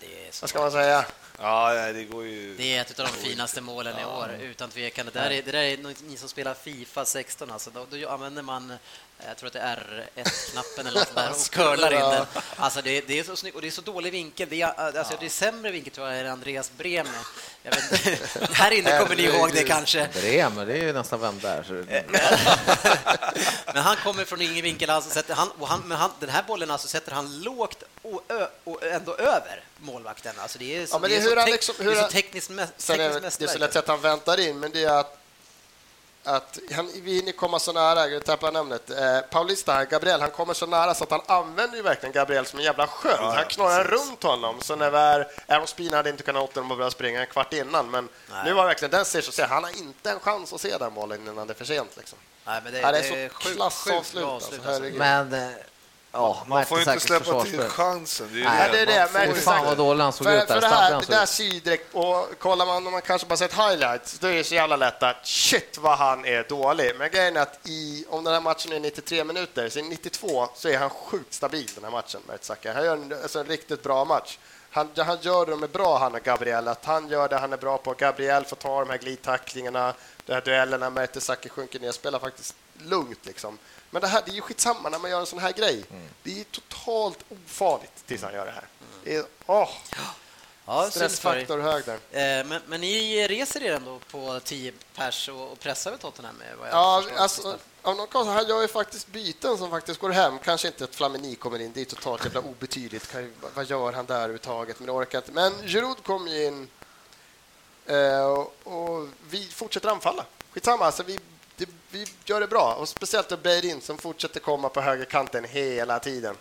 det är så... vad ska man säga? Ja, det går ju... Det är ett av de finaste målen i år, utan tvekan. Det där är, det där är ni som spelar Fifa 16, alltså, då, då använder man jag tror att det är R1-knappen eller något där och curlar in den. Alltså det, det, är så snyggt och det är så dålig vinkel. Det är, alltså det är sämre vinkel tror jag än Andreas Bremer. Här inne kommer ni ihåg det kanske. Bremer, det är ju nästan vem där. men han kommer från ingen vinkel alls. Sätter han, och han, men han, den här bollen alltså sätter han lågt och, ö, och ändå över målvakten. Alltså det är så, ja, men det är, det är så, te liksom, det är så tekniskt, tekniskt mästerverk. Det är så lätt att han väntar in, men det är att att han, vi hinner komma så nära, jag tappar namnet, eh, Paulista, Gabriel, han kommer så nära så att han använder ju verkligen Gabriel som en jävla sköld. Ja, han knorrar runt honom. Så när om Spina hade inte kunnat åt honom och börja springa en kvart innan, men Nej. nu var verkligen den ser så ser han har inte en chans att se den bollen innan det är för sent. Liksom. Nej, men det, det, det är så klassavslut. Alltså, men eh, Ja, man får inte släppa till chansen. Det är Nej, det. det, är det. Men fan vad dålig han såg ut där. För det, här, det där ser direkt, och kollar man om man kanske bara sett highlights, då är det så jävla lätt att shit vad han är dålig. Men grejen är att i, om den här matchen är 93 minuter, så i 92 så är han sjukt stabil den här matchen, Mertzaka. Han gör en, alltså, en riktigt bra match. Han, han gör det med bra, han och Gabriel. Att han gör det han är bra på. Gabriel får ta de här glidtacklingarna, de här duellerna. Mertesacker sjunker ner, spelar faktiskt lugnt. Liksom. Men det, här, det är ju skitsamma när man gör en sån här grej. Mm. Det är totalt ofarligt tills han gör det här. Det är, åh. Ja, Stressfaktor hög där. Eh, men, men ni reser er ändå på 10 pers och, och pressar över Tottenham? Vad jag ja, alltså, av någon konstig, han gör ju faktiskt byten som faktiskt går hem. Kanske inte att Flamini kommer in, det är totalt jävla obetydligt. vad gör han där överhuvudtaget? Men det orkar inte. Men Giroud kom ju in eh, och, och vi fortsätter anfalla. Skitsamma, alltså vi det, vi gör det bra. Och speciellt då Beirin som fortsätter komma på högerkanten hela tiden.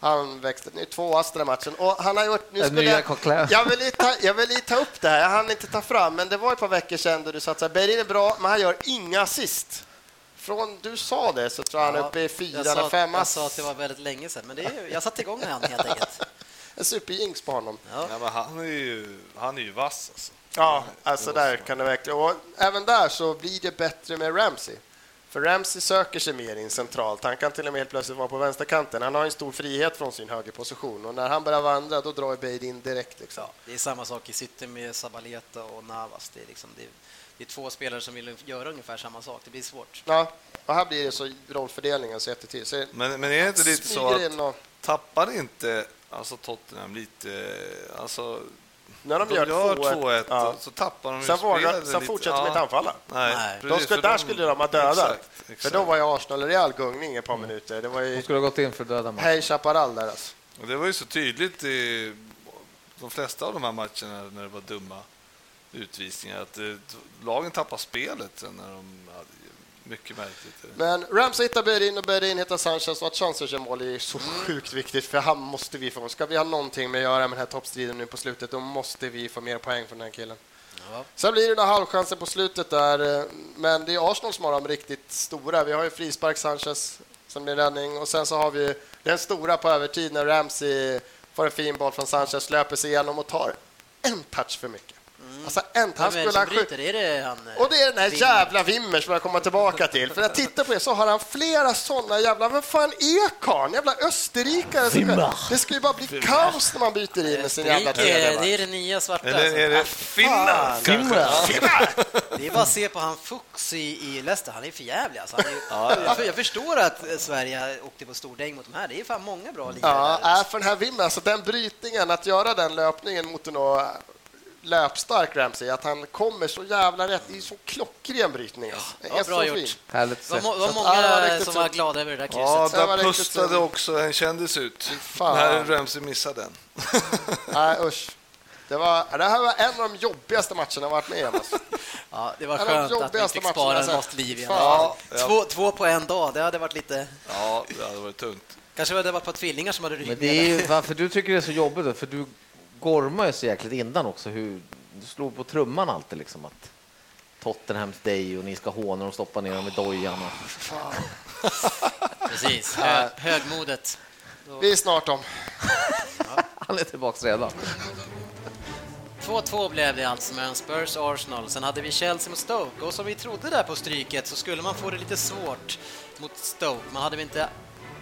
Han växte nu två den matchen. Och han har gjort... Nu skulle jag, jag, vill ta, jag vill ta upp det här, jag hann inte ta fram, men det var ett par veckor sedan då du sa att Beirin är bra, men han gör inga assist. Från du sa det så tror jag han är uppe i fyra eller fem. Jag sa att det var väldigt länge sedan, men det är, jag satte igång han helt enkelt. En superjinx på honom. Ja. ja han, är ju, han är ju vass alltså. Ja, alltså där kan det verkligen... Och även där så blir det bättre med Ramsey. För Ramsey söker sig mer in centralt. Han kan till och med helt plötsligt vara på vänsterkanten. Han har en stor frihet från sin högerposition och när han börjar vandra då drar Bade in direkt. Liksom. Ja, det är samma sak i City med Sabaleta och Navas. Det är, liksom, det är, det är två spelare som vill göra ungefär samma sak. Det blir svårt. Ja, och här blir det så rollfördelningen så till. Så men, men är det inte lite så att och... tappar inte alltså Tottenham lite... Alltså, när de, de gör 2-1 ja. så tappar de sen, vågar, sen fortsätter de ja. inte anfalla. Nej, Nej. De skulle, där de, skulle de ha dödat. Exakt, exakt. För då var ju Arsenal Real gungning ett par mm. minuter. Det var ju... De skulle ha gått in för döda match. Hej Chaparral där alltså. Det var ju så tydligt i de flesta av de här matcherna när det var dumma utvisningar att lagen tappar spelet när de mycket märkligt. Men Ramsey hittar Behrin och Behrin hittar Sanchez och att Sanchez gör mål är så sjukt viktigt för han måste vi få. Ska vi ha någonting med att göra med den här toppstriden nu på slutet då måste vi få mer poäng från den här killen. Ja. Sen blir det några halvchanser på slutet där, men det är Arsenal som har de riktigt stora. Vi har ju frispark Sanchez som blir räddning och sen så har vi den stora på övertid när Ramsey får en fin boll från Sanchez, löper sig igenom och tar en touch för mycket. Mm. Alltså, en, han skulle bryter, är det han, och det är den här Wimmer. jävla Wimmer som jag kommer tillbaka till. För jag tittar på det så har han flera sådana jävla... Vem fan är karln? Jävla österrikare. Wimmer. Det ska ju bara bli Wimmer. kaos när man byter in med sin jävla tröja. Det är det nya svarta. Eller är det finnar? Det är bara att se på han Fuchs i, i Leicester. Han är för jävlig. Alltså. Är, jag förstår att Sverige åkte på stordäng mot de här. Det är fan många bra ligor. Ja, för den här Wimmer, alltså den brytningen, att göra den löpningen mot en löpstark Ramsey, att han kommer så jävla rätt. Det är så klockren brytning. Alltså. Ja, bra gjort. Härligt det var, var många var som var glada över det där krysset. Ja, där pustade också en kändis ut. Fan. När Ramsey missade den. Nej, usch. Det, var, det här var en av de jobbigaste matcherna jag varit med om. Alltså. Ja, det var skönt att vi fick spara något liv igen. Ja, två, två på en dag, det hade varit lite... Ja, det hade varit tungt. Kanske hade det varit på tvillingar som hade rykt. Men det är varför du tycker det är så jobbigt, för du gormar ju så jäkligt innan också. Hur, du slår på trumman alltid liksom att Tottenhams Day och ni ska håna och stoppa ner dem i dojan. Och... Precis, Hö högmodet. Vi är snart om. Han är tillbaka redan. 2-2 blev det alltså mellan Spurs och Arsenal. Sen hade vi Chelsea mot Stoke och som vi trodde där på stryket så skulle man få det lite svårt mot Stoke. Man hade inte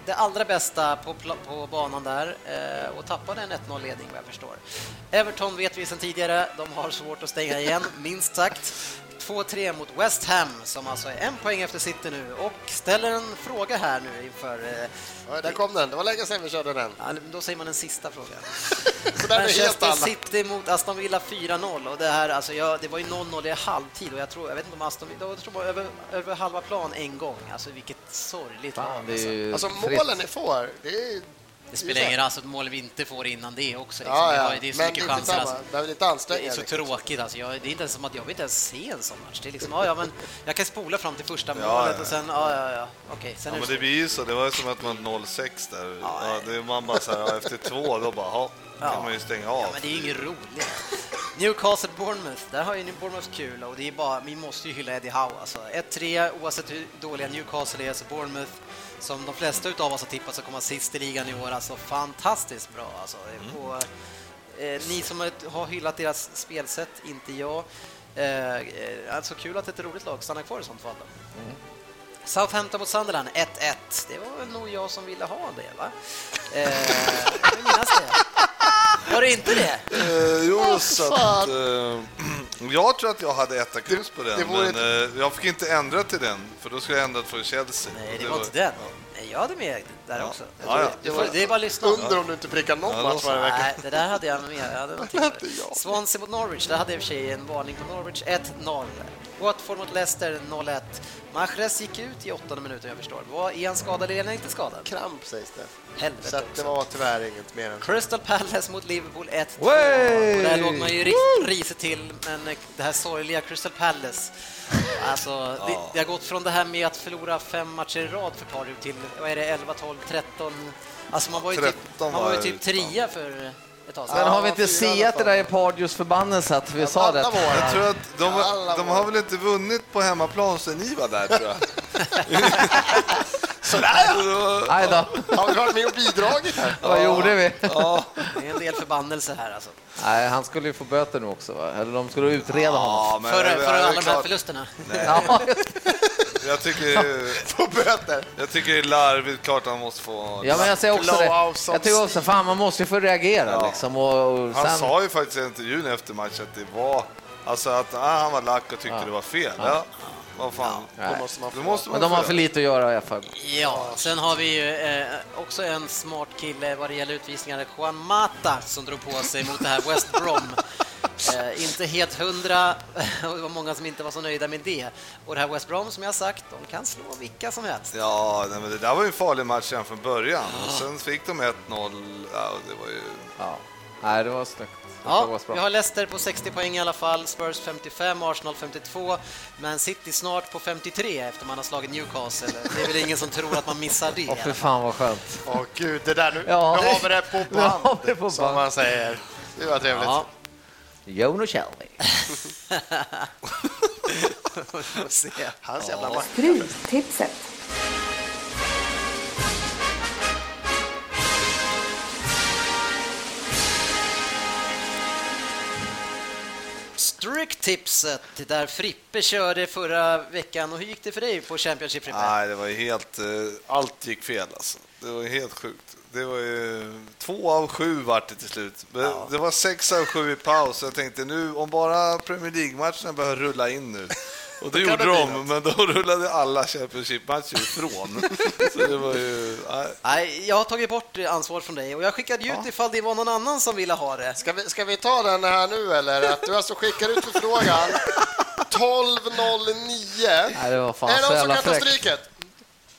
det allra bästa på, på banan där eh, och tappade en 1-0-ledning vad jag förstår. Everton vet vi sedan tidigare, de har svårt att stänga igen, minst sagt. 2-3 mot West Ham som alltså är en poäng efter City nu och ställer en fråga här nu inför... Eh, Ja, där kom den. Det var länge sedan vi körde den. ja, då säger man en sista fråga. Manchester. City mot Aston Villa 4-0 och det här, alltså jag, det var ju 0-0 i halvtid och jag tror, jag vet inte om Aston Villa, jag tror bara över, över halva plan en gång. Alltså vilket sorgligt. Fan, det är ju Alltså fritt. målen ni får, det är... Det spelar ingen roll, alltså mål vi inte får innan det också. Liksom. Ja, ja. Det är så Men mycket det är chanser. Alltså. Det är lite Det är ansträngande. så liksom. tråkigt. Alltså. Jag, det är inte ens som att jag vill inte ens se en sån match. Det är liksom, ja, ja, men jag kan spola fram till första Ja, målet ja. och sen... Ja, ja, ja. Okej, sen Ja, men det blir ju så. Det var ju som att man 06 där. Ja, det är man bara så här, ja, efter två, då bara, ja, Ja. kan man ju stänga Ja, av. men det är ju inget roligt. Newcastle Bournemouth, där har ju Bournemouth kul och det är bara, vi måste ju hylla Eddie Howe alltså. 1-3 oavsett hur dåliga Newcastle är så Bournemouth som de flesta utav oss har tippat ska komma sist i ligan i år, alltså fantastiskt bra alltså. På, eh, ni som har- hyllat deras spelsätt, inte jag. Eh, alltså kul att ett roligt lag stannar kvar i sånt fall. Då. Southampton mot Sunderland 1-1. Det var väl nog jag som ville ha det, va? Eh, jag minnas det. Var det inte det? Eh, jo, så att, eh, jag tror att jag hade etta kryss på den, det men eh, jag fick inte ändra till den, för då skulle jag ändrat för Chelsea. Nej, det Och var inte den. Nej, jag hade med där också. Ja, ja. Det, får, det är bara att lyssna. Under om du inte prickar någon Ja, match varje vecka. Nej, det där hade jag med. Jag hade. Swansea mot Norwich, där hade jag i och för sig en varning på Norwich. 1-0. Watford mot Leicester 0-1. Mahrez gick ut i åttonde minuten, jag förstår. Var, är han skadad eller är han inte skadad? Kramp sägs det. Helvete Så det var tyvärr inget mer än... Crystal Palace mot Liverpool 1-2. Wey! Och Där låg man ju riktigt risigt till, men det här sorgliga Crystal Palace. Alltså, det, det har gått från det här med att förlora fem matcher i rad för Pardew till, vad är det, 11, 12, 13? Alltså man var ju typ, 13 man var ju typ trea för Men sedan. har vi inte siat det där i Pardios förbannelse att vi sa det? Jag tror att de, de har väl inte vunnit på hemmaplan sen ni var där, tror jag. Sådär! Nej då, Har vi varit med och bidragit här? vad gjorde vi? Ja, Det är en del förbannelse här alltså. Nej, han skulle ju få böter nu också, va? eller de skulle utreda honom. ja men För, för alla de här förlusterna. Ja, Jag tycker, På böter. jag tycker det är larvigt, klart han måste få... ja, men jag säger också det. Jag tycker också, fan man måste ju få reagera Ja. liksom. Och, och Han sen, sa ju faktiskt i intervjun efter matchen att det var... Alltså att ah, han var lack och tyckte det var fel. Ja. Vad fan. Nej. Då måste man få... Då måste Men man de har få för lite att göra i FA. Ja, sen har vi ju eh, också en smart kille vad det gäller utvisningar, Juan Mata, som drog på sig mot det här West Brom. Eh, inte helt hundra, och det var många som inte var så nöjda med det. Och det här West Brom, som jag sagt, de kan slå vilka som helst. Ja, nej, men det där var ju en farlig match redan från början. Och sen fick de 1-0. Ja, det var ju... Ja. Nej, det var snyggt. Ja, vi har Leicester på 60 poäng i alla fall, Spurs 55, Arsenal 52, men City snart på 53 efter man har slagit Newcastle. Det är väl ingen som tror att man missar det. Åh, fy fall. fan vad skönt. Åh gud, det där nu. Ja. Nu har vi det på band, det på som band. man säger. Det var trevligt. Ja. Jono Shelby. Hans jävla back. Stryktipset. Stryktipset där Frippe körde förra veckan. Och hur gick det för dig på Championship Frippe? Nej, det var ju helt... eh, Allt gick fel alltså. Det var helt sjukt. Det var ju två av sju vart det till slut. Men Det var sex av sju i paus. Jag tänkte nu, om bara Premier League-matcherna börjar rulla in nu. Och det gjorde de, men då rullade alla Championship-matcher ifrån. Så det var ju... Nej. Nej, jag har tagit bort ansvar från dig och jag skickade ut ifall det var någon annan som ville ha det. Ska vi, ska vi ta den här nu eller? Att du alltså skickar ut förfrågan 12.09. Nej, det var fan Är det någon som kan ta stryket?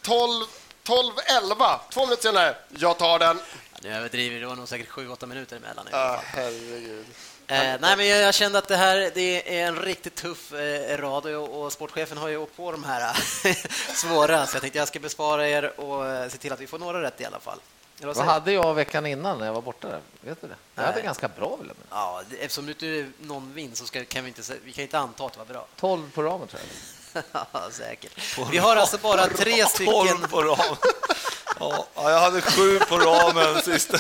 12, 12.11. Två minuter senare. Jag tar den. Nu överdriver det var nog säkert 7-8 minuter emellan. Ah, herregud. Eh, nej, men jag, jag kände att det här det är en riktigt tuff eh, rad och, och sportchefen har ju åkt på de här svåra, så jag tänkte jag ska bespara er och eh, se till att vi får några rätt i alla fall. Vad hade jag veckan innan när jag var borta? Där? Vet du det? Jag hade Nej. ganska bra vill jag. Ja, eftersom du inte någon vinst så ska, kan vi inte, vi kan inte anta att det var bra. 12 på ramen tror jag. Ja, Säkert. Vi har alltså bara tre stycken... 12 på ramen. Ja, ja, jag hade sju på ramen sist.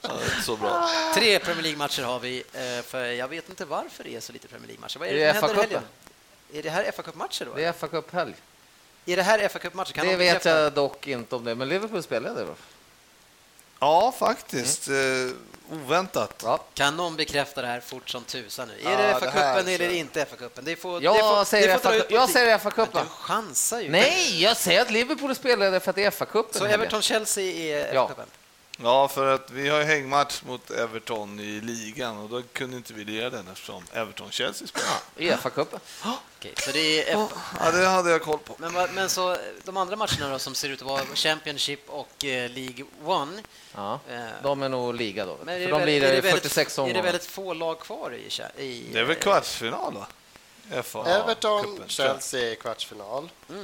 Ja, så bra. Tre Premier League-matcher har vi, eh, för jag vet inte varför det är så lite Premier League-matcher. Vad är det, Det är som händer? Är det här FA Cup-matcher då? Det är FA Cup-helg. Är det här fa Cup-matchen? Kan Det vet jag dock inte om det, men Liverpool spelade det. Ja, faktiskt. Eh, oväntat. Ja. Kan någon bekräfta det här fort som tusan nu? Är Ja, det FA-cupen eller så- inte FA-cupen? Det får, Jag det får, säger det får jag säger FA-cupen. Du chansar ju. Nej, jag säger att Liverpool spelade för att det är FA-cupen. Så Everton-Chelsea är. FA-cupen? Ja, för att vi har ju hängmatch mot Everton i ligan och då kunde inte vi lira den eftersom Everton-Chelsea spelar. I FA-cupen. Okej, så det är Ja, det hade jag koll på. men, men så de andra matcherna då som ser ut att vara Championship och eh, League One. Ja, eh, de är nog liga då. men är För de väl- blir är det det väldigt- 46 Är omgångar. det väldigt få lag kvar i, i Det är väl eh, kvartsfinal, va? FA Everton. Chelsea i kvartsfinal. Ja, då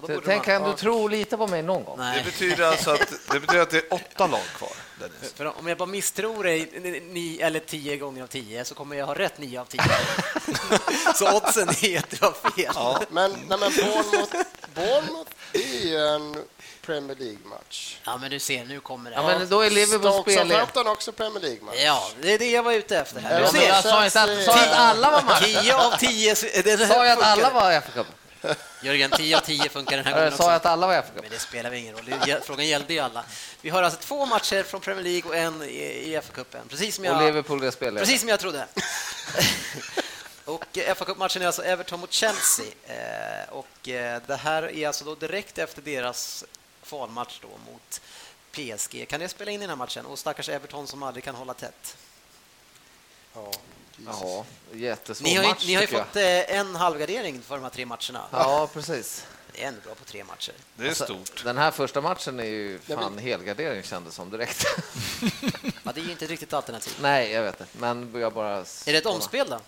Borde Tänk, man, kan du tro lite på mig någon gång? Det nej. betyder alltså att det, betyder att det är åtta lag kvar. Dennis. För om jag bara misstror dig ni, eller tio gånger av tio så kommer jag ha rätt nio av tio. så oddsen är att du har fel. Men, nej, men Bournemouth, Bournemouth det är ju en Premier League-match. Ja, men du ser, nu kommer det. Ja, men då är Liverpool Stoke spel... Southampton också Premier League-match. Ja, det är det jag var ute efter här. Ja, Du ser, jag sa inte att, sa att alla var matcher. tio av tio... det Sa jag att alla var i FA-cupen? Jörgen, tio av tio funkar den här gången Sa också. jag att alla var FA-cupen? Men det spelar väl ingen roll. Frågan gällde ju alla. Vi har alltså två matcher från Premier League och en i FA-cupen. Precis som Och jag... Liverpool det spelar Precis som jag trodde. och eh, fa Cup-matchen är alltså Everton mot Chelsea. Eh, och eh, det här är alltså då direkt efter deras kvalmatch då mot PSG. Kan det spela in i den här matchen? Och stackars Everton som aldrig kan hålla tätt. Ja, Ja, jättesvår Ni har ju, match, ni har ju fått eh, en halvgardering för de här tre matcherna. Ja, precis. Det är ändå bra på tre matcher. Det är Alltså, stort. Den här första matchen är ju fan helgardering kändes som direkt. Ja, det är ju inte ett riktigt alternativ. Nej, jag vet det. Men jag bara... Är det ett omspel då?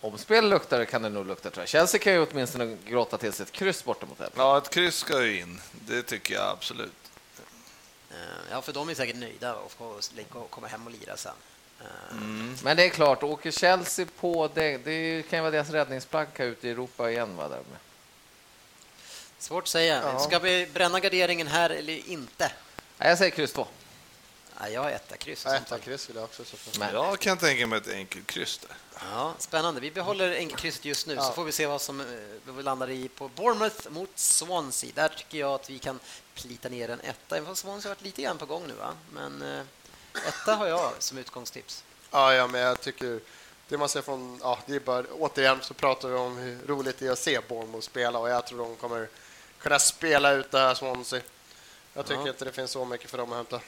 Omspel luktar det kan det nog lukta tror jag. Chelsea kan ju åtminstone gråta till sig ett kryss borta mot Everton. Ja, ett kryss ska ju in. Det tycker jag absolut. Eh, Ja, för de är säkert nöjda och får komma hem och lira sen. Eh, Men det är klart, åker Chelsea på det, det kan ju vara deras räddningsplanka ute i Europa igen. Va, där. Svårt att säga. Ja. Ska vi bränna garderingen här eller inte? Nej, jag säger kryss 2. Ja, jag har etta kryss. Ja, etta kryss vill jag också. Så. Men- Jag kan tänka mig ett enkelt kryss där. Ja, spännande. Vi behåller enkelkrysset just nu, så Ja. får vi se vad som eh, vi landar i på Bournemouth mot Swansea. Där tycker jag att vi kan plita ner en etta. Även fast Swansea har varit lite grann på gång nu, va? Men eh, etta har jag som utgångstips. Ja, ja, men jag tycker det man ser från, ja, det är bara, återigen så pratar vi om hur roligt det är att se Bournemouth spela och jag tror de kommer kunna spela ut det här Swansea. Jag tycker Ja. inte det finns så mycket för dem att hämta.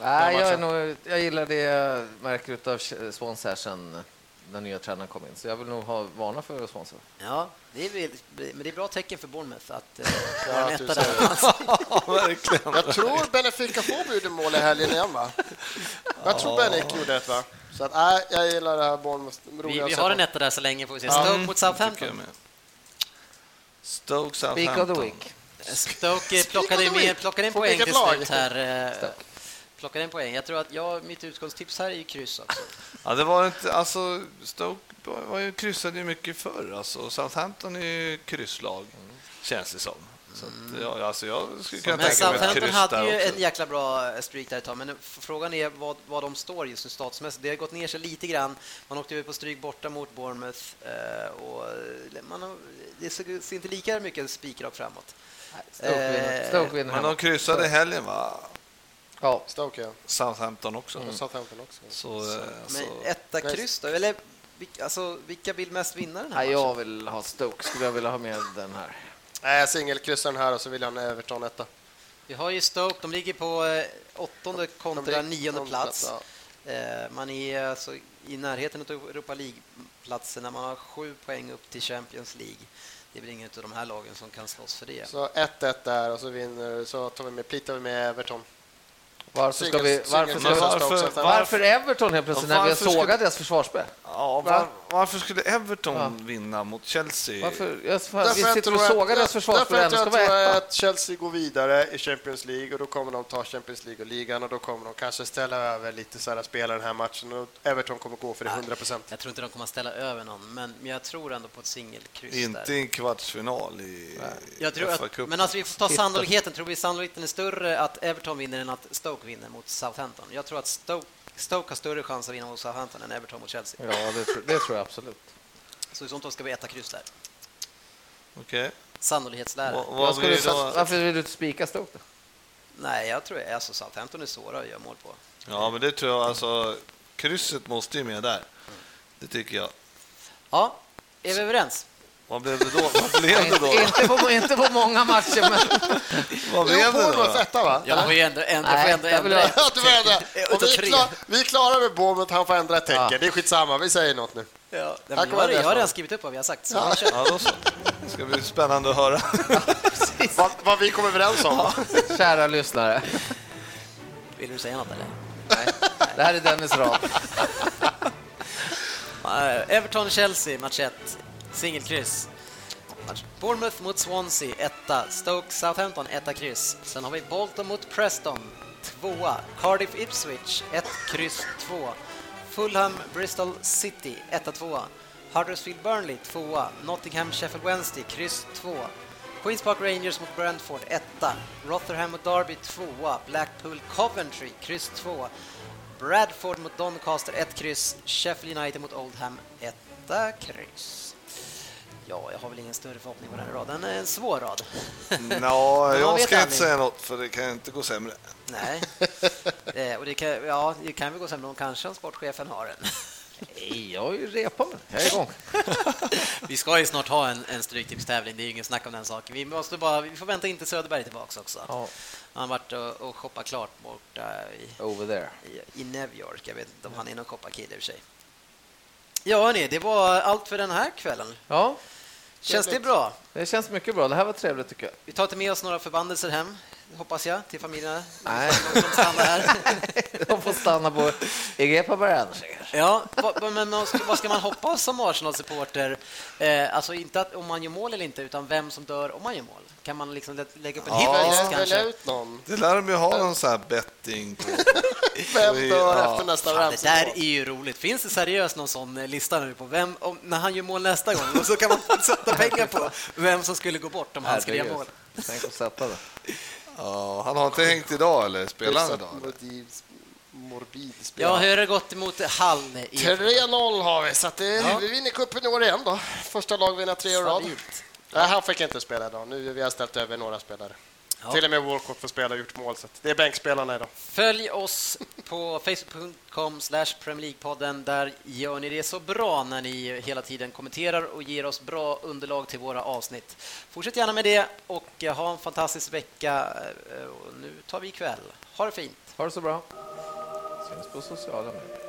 Nej, jag, nog, jag gillar det jag märker av Swansea här sen den nya tränaren kom in. Så jag vill nog ha varna för Swansea. Ja, det är, men det är bra tecken för Bournemouth att Ja, ha en etta där. Jag tror Benfica får mål i helgen igen, va? Jag tror Benik gjorde ett, va? Så att, nej, jag gillar det här Bournemouth. Vi, vi har en etta där så länge, får vi se. Stoke mot jag Southampton. Stoke Speak of Southampton. the week. Stoke plockade, med, plockade en På poäng till slut här. eh, Stoke. Plockade en poäng. Jag tror att jag, mitt utgångstips här är ju kryss också. Ja, det var inte, alltså, Stoke var ju, kryssade ju mycket förr. Alltså. Southampton är ju krysslag, känns det som. Så att, ja, alltså, jag skulle kunna Men tänka mig ett Southampton kryss hade där ju också. en jäkla bra streak där ett tag, men frågan är vad, vad de står just nu statusmässigt. Det har gått ner sig lite grann. Man åkte ut på stryk borta mot Bournemouth eh, och eh, man har, det ser inte lika mycket spikrak framåt. Stoke vinner, Eh, Men de kryssade i helgen, va? Ja, Stoke, ja. Southampton också. Och Southampton också. Så, eh, Men så, etta kryss då? Eller vilka, alltså, vilka vill mest vinna den här Nej, matchen? jag vill ha Stoke. Skulle jag vilja ha med den här. Nej, jag singelkryssar den här och så vill jag ha en Everton etta. Vi har ju Stoke, de ligger på eh, åttonde kontra De- nionde de- plats. ja. Eh, Man är alltså i närheten av Europa League-platsen när man har sju poäng upp till Champions League. Det är väl ingen av de här lagen som kan slåss för det. Så 1-1 där och så vinner så tar vi med, plitar vi med Everton. Varför, ska vi, varför, ska varför- varför Everton helt plötsligt när vi har sågat deras försvarsspel? ja, var, varför skulle Everton Ja. vinna mot Chelsea? Varför? Jag, fan, Därför vi jag sitter och sågar deras Därför försvarsspel ska jag vara tror etta. att Chelsea går vidare i Champions League och då kommer de ta Champions League och ligan och då kommer de kanske ställa över lite så här spelare den här matchen och Everton kommer gå för det 100 procent. Jag tror inte de kommer att ställa över någon, men, jag tror ändå på ett singelkryss Inte i en kvartsfinal i Jag tror att, Cup. men alltså vi får ta sannolikheten. Tror vi sannolikheten är större att Everton vinner än att Stoke vinner mot Southampton? Jag tror att Stoke, Stoke har större chans att vinna mot Southampton än Everton mot Chelsea. Ja, det, tror- det tror jag absolut. Så i sånt fall ska vi etta kryss där. Okej. Sannolikhetslära. Vad- Vad Vad ska du, då? varför vill du inte spika Stoke? då? Nej, jag tror alltså Southampton är svåra att göra mål på. Ja, men det tror jag. Alltså, krysset måste ju med där. Det tycker jag. Ja, är vi överens? Vad blev det då? Vad blev det då? inte, på, inte på många matcher, men... Vad blev det då? etta, va? Jag får ju ändra, ändra, Nej, ändra, jag vill ändra. ha- Ja, du får ändra. Och vi, klar, vi är klara med Bournemouth, han får ändra ett tecken. Ja. Det är skitsamma, vi säger något nu. Ja, jag, har, jag har redan skrivit upp vad vi har sagt. Så kör. Ja, då så. Det ska bli spännande att höra. Vad, vad vi kom överens om. Kära lyssnare. Vill du säga något eller? Nej, det här är Dennis. Eh, Everton-Chelsea, match 1. Singelkryss. Bournemouth mot Swansea, etta. Stoke Southampton, etta kryss. Sen har vi Bolton mot Preston, tvåa. Cardiff Ipswich, ett kryss, två. Fulham Bristol City, etta, tvåa. Huddersfield Burnley, tvåa. Nottingham Sheffield Wednesday, kryss, två. Queens Park Rangers mot Brentford, etta. Rotherham mot Derby, tvåa. Blackpool Coventry, kryss, två. Bradford mot Doncaster, ett kryss. Sheffield United mot Oldham, etta kryss. Ja, jag har väl ingen större förhoppning på den här raden. En svår rad. Nå, jag ska inte säga något, för det kan inte gå sämre. Nej. Eh, och det kan, ja, det kan väl gå sämre om kanske om sportchefen har en. Nej, jag har ju repat mig. Jag är igång. Vi ska ju snart ha en, en stryktipstävling, det är ju ingen snack om den saken. Vi, måste bara, vi får vänta in till Söderberg tillbaks också. Ja, Han har varit och, och shoppat klart borta i, over there. i, i New York. Jag vet inte om han är någon shopparkille i och för sig. Ja, hörni, det var allt för den här kvällen. Ja, Känns det bra? det känns mycket bra. Det här var trevligt tycker jag. Vi tar inte med oss några förbannelser hem, hoppas jag, till familjerna. Nej. De stannar här. De får stanna på Egepa. Ja, men vad ska, man hoppas som Arsenal-supporter? Eh, alltså inte att, om man gör mål eller inte, utan vem som dör om man gör mål. Kan man liksom lä- lägga upp en Ja. hitlist kanske? ut någon. Det lär de ju ha någon sån här betting på. Vem dör Ja. efter nästa Fan, det där Ramsey? är ju roligt. Finns det seriöst någon sån eh, lista nu på vem, om, när han gör mål nästa gång? Och så kan man sätta pengar på vem som skulle gå bort om han skulle göra mål. Tänk att sätta det. Ja, han har inte hängt idag, eller spelar han idag? eller? Morbid, morbid Ja, hur har det gått emot Hall? I 3-0 har vi, så att det, Ja. vi vinner cupen i år igen då. Första lag vinner tre år i rad. Nej, han fick inte spela idag. Nu vi har ställt över några spelare. Ja. Till och med Walcott får spela och gjort mål. Så det är bänkspelarna idag. Följ oss på facebook.com slash Premier League-podden. Där gör ni det så bra när ni hela tiden kommenterar och ger oss bra underlag till våra avsnitt. Fortsätt gärna med det och eh, ha en fantastisk vecka. Eh, Nu tar vi kväll. Ha det fint! Ha det så bra. Syns på sociala medier.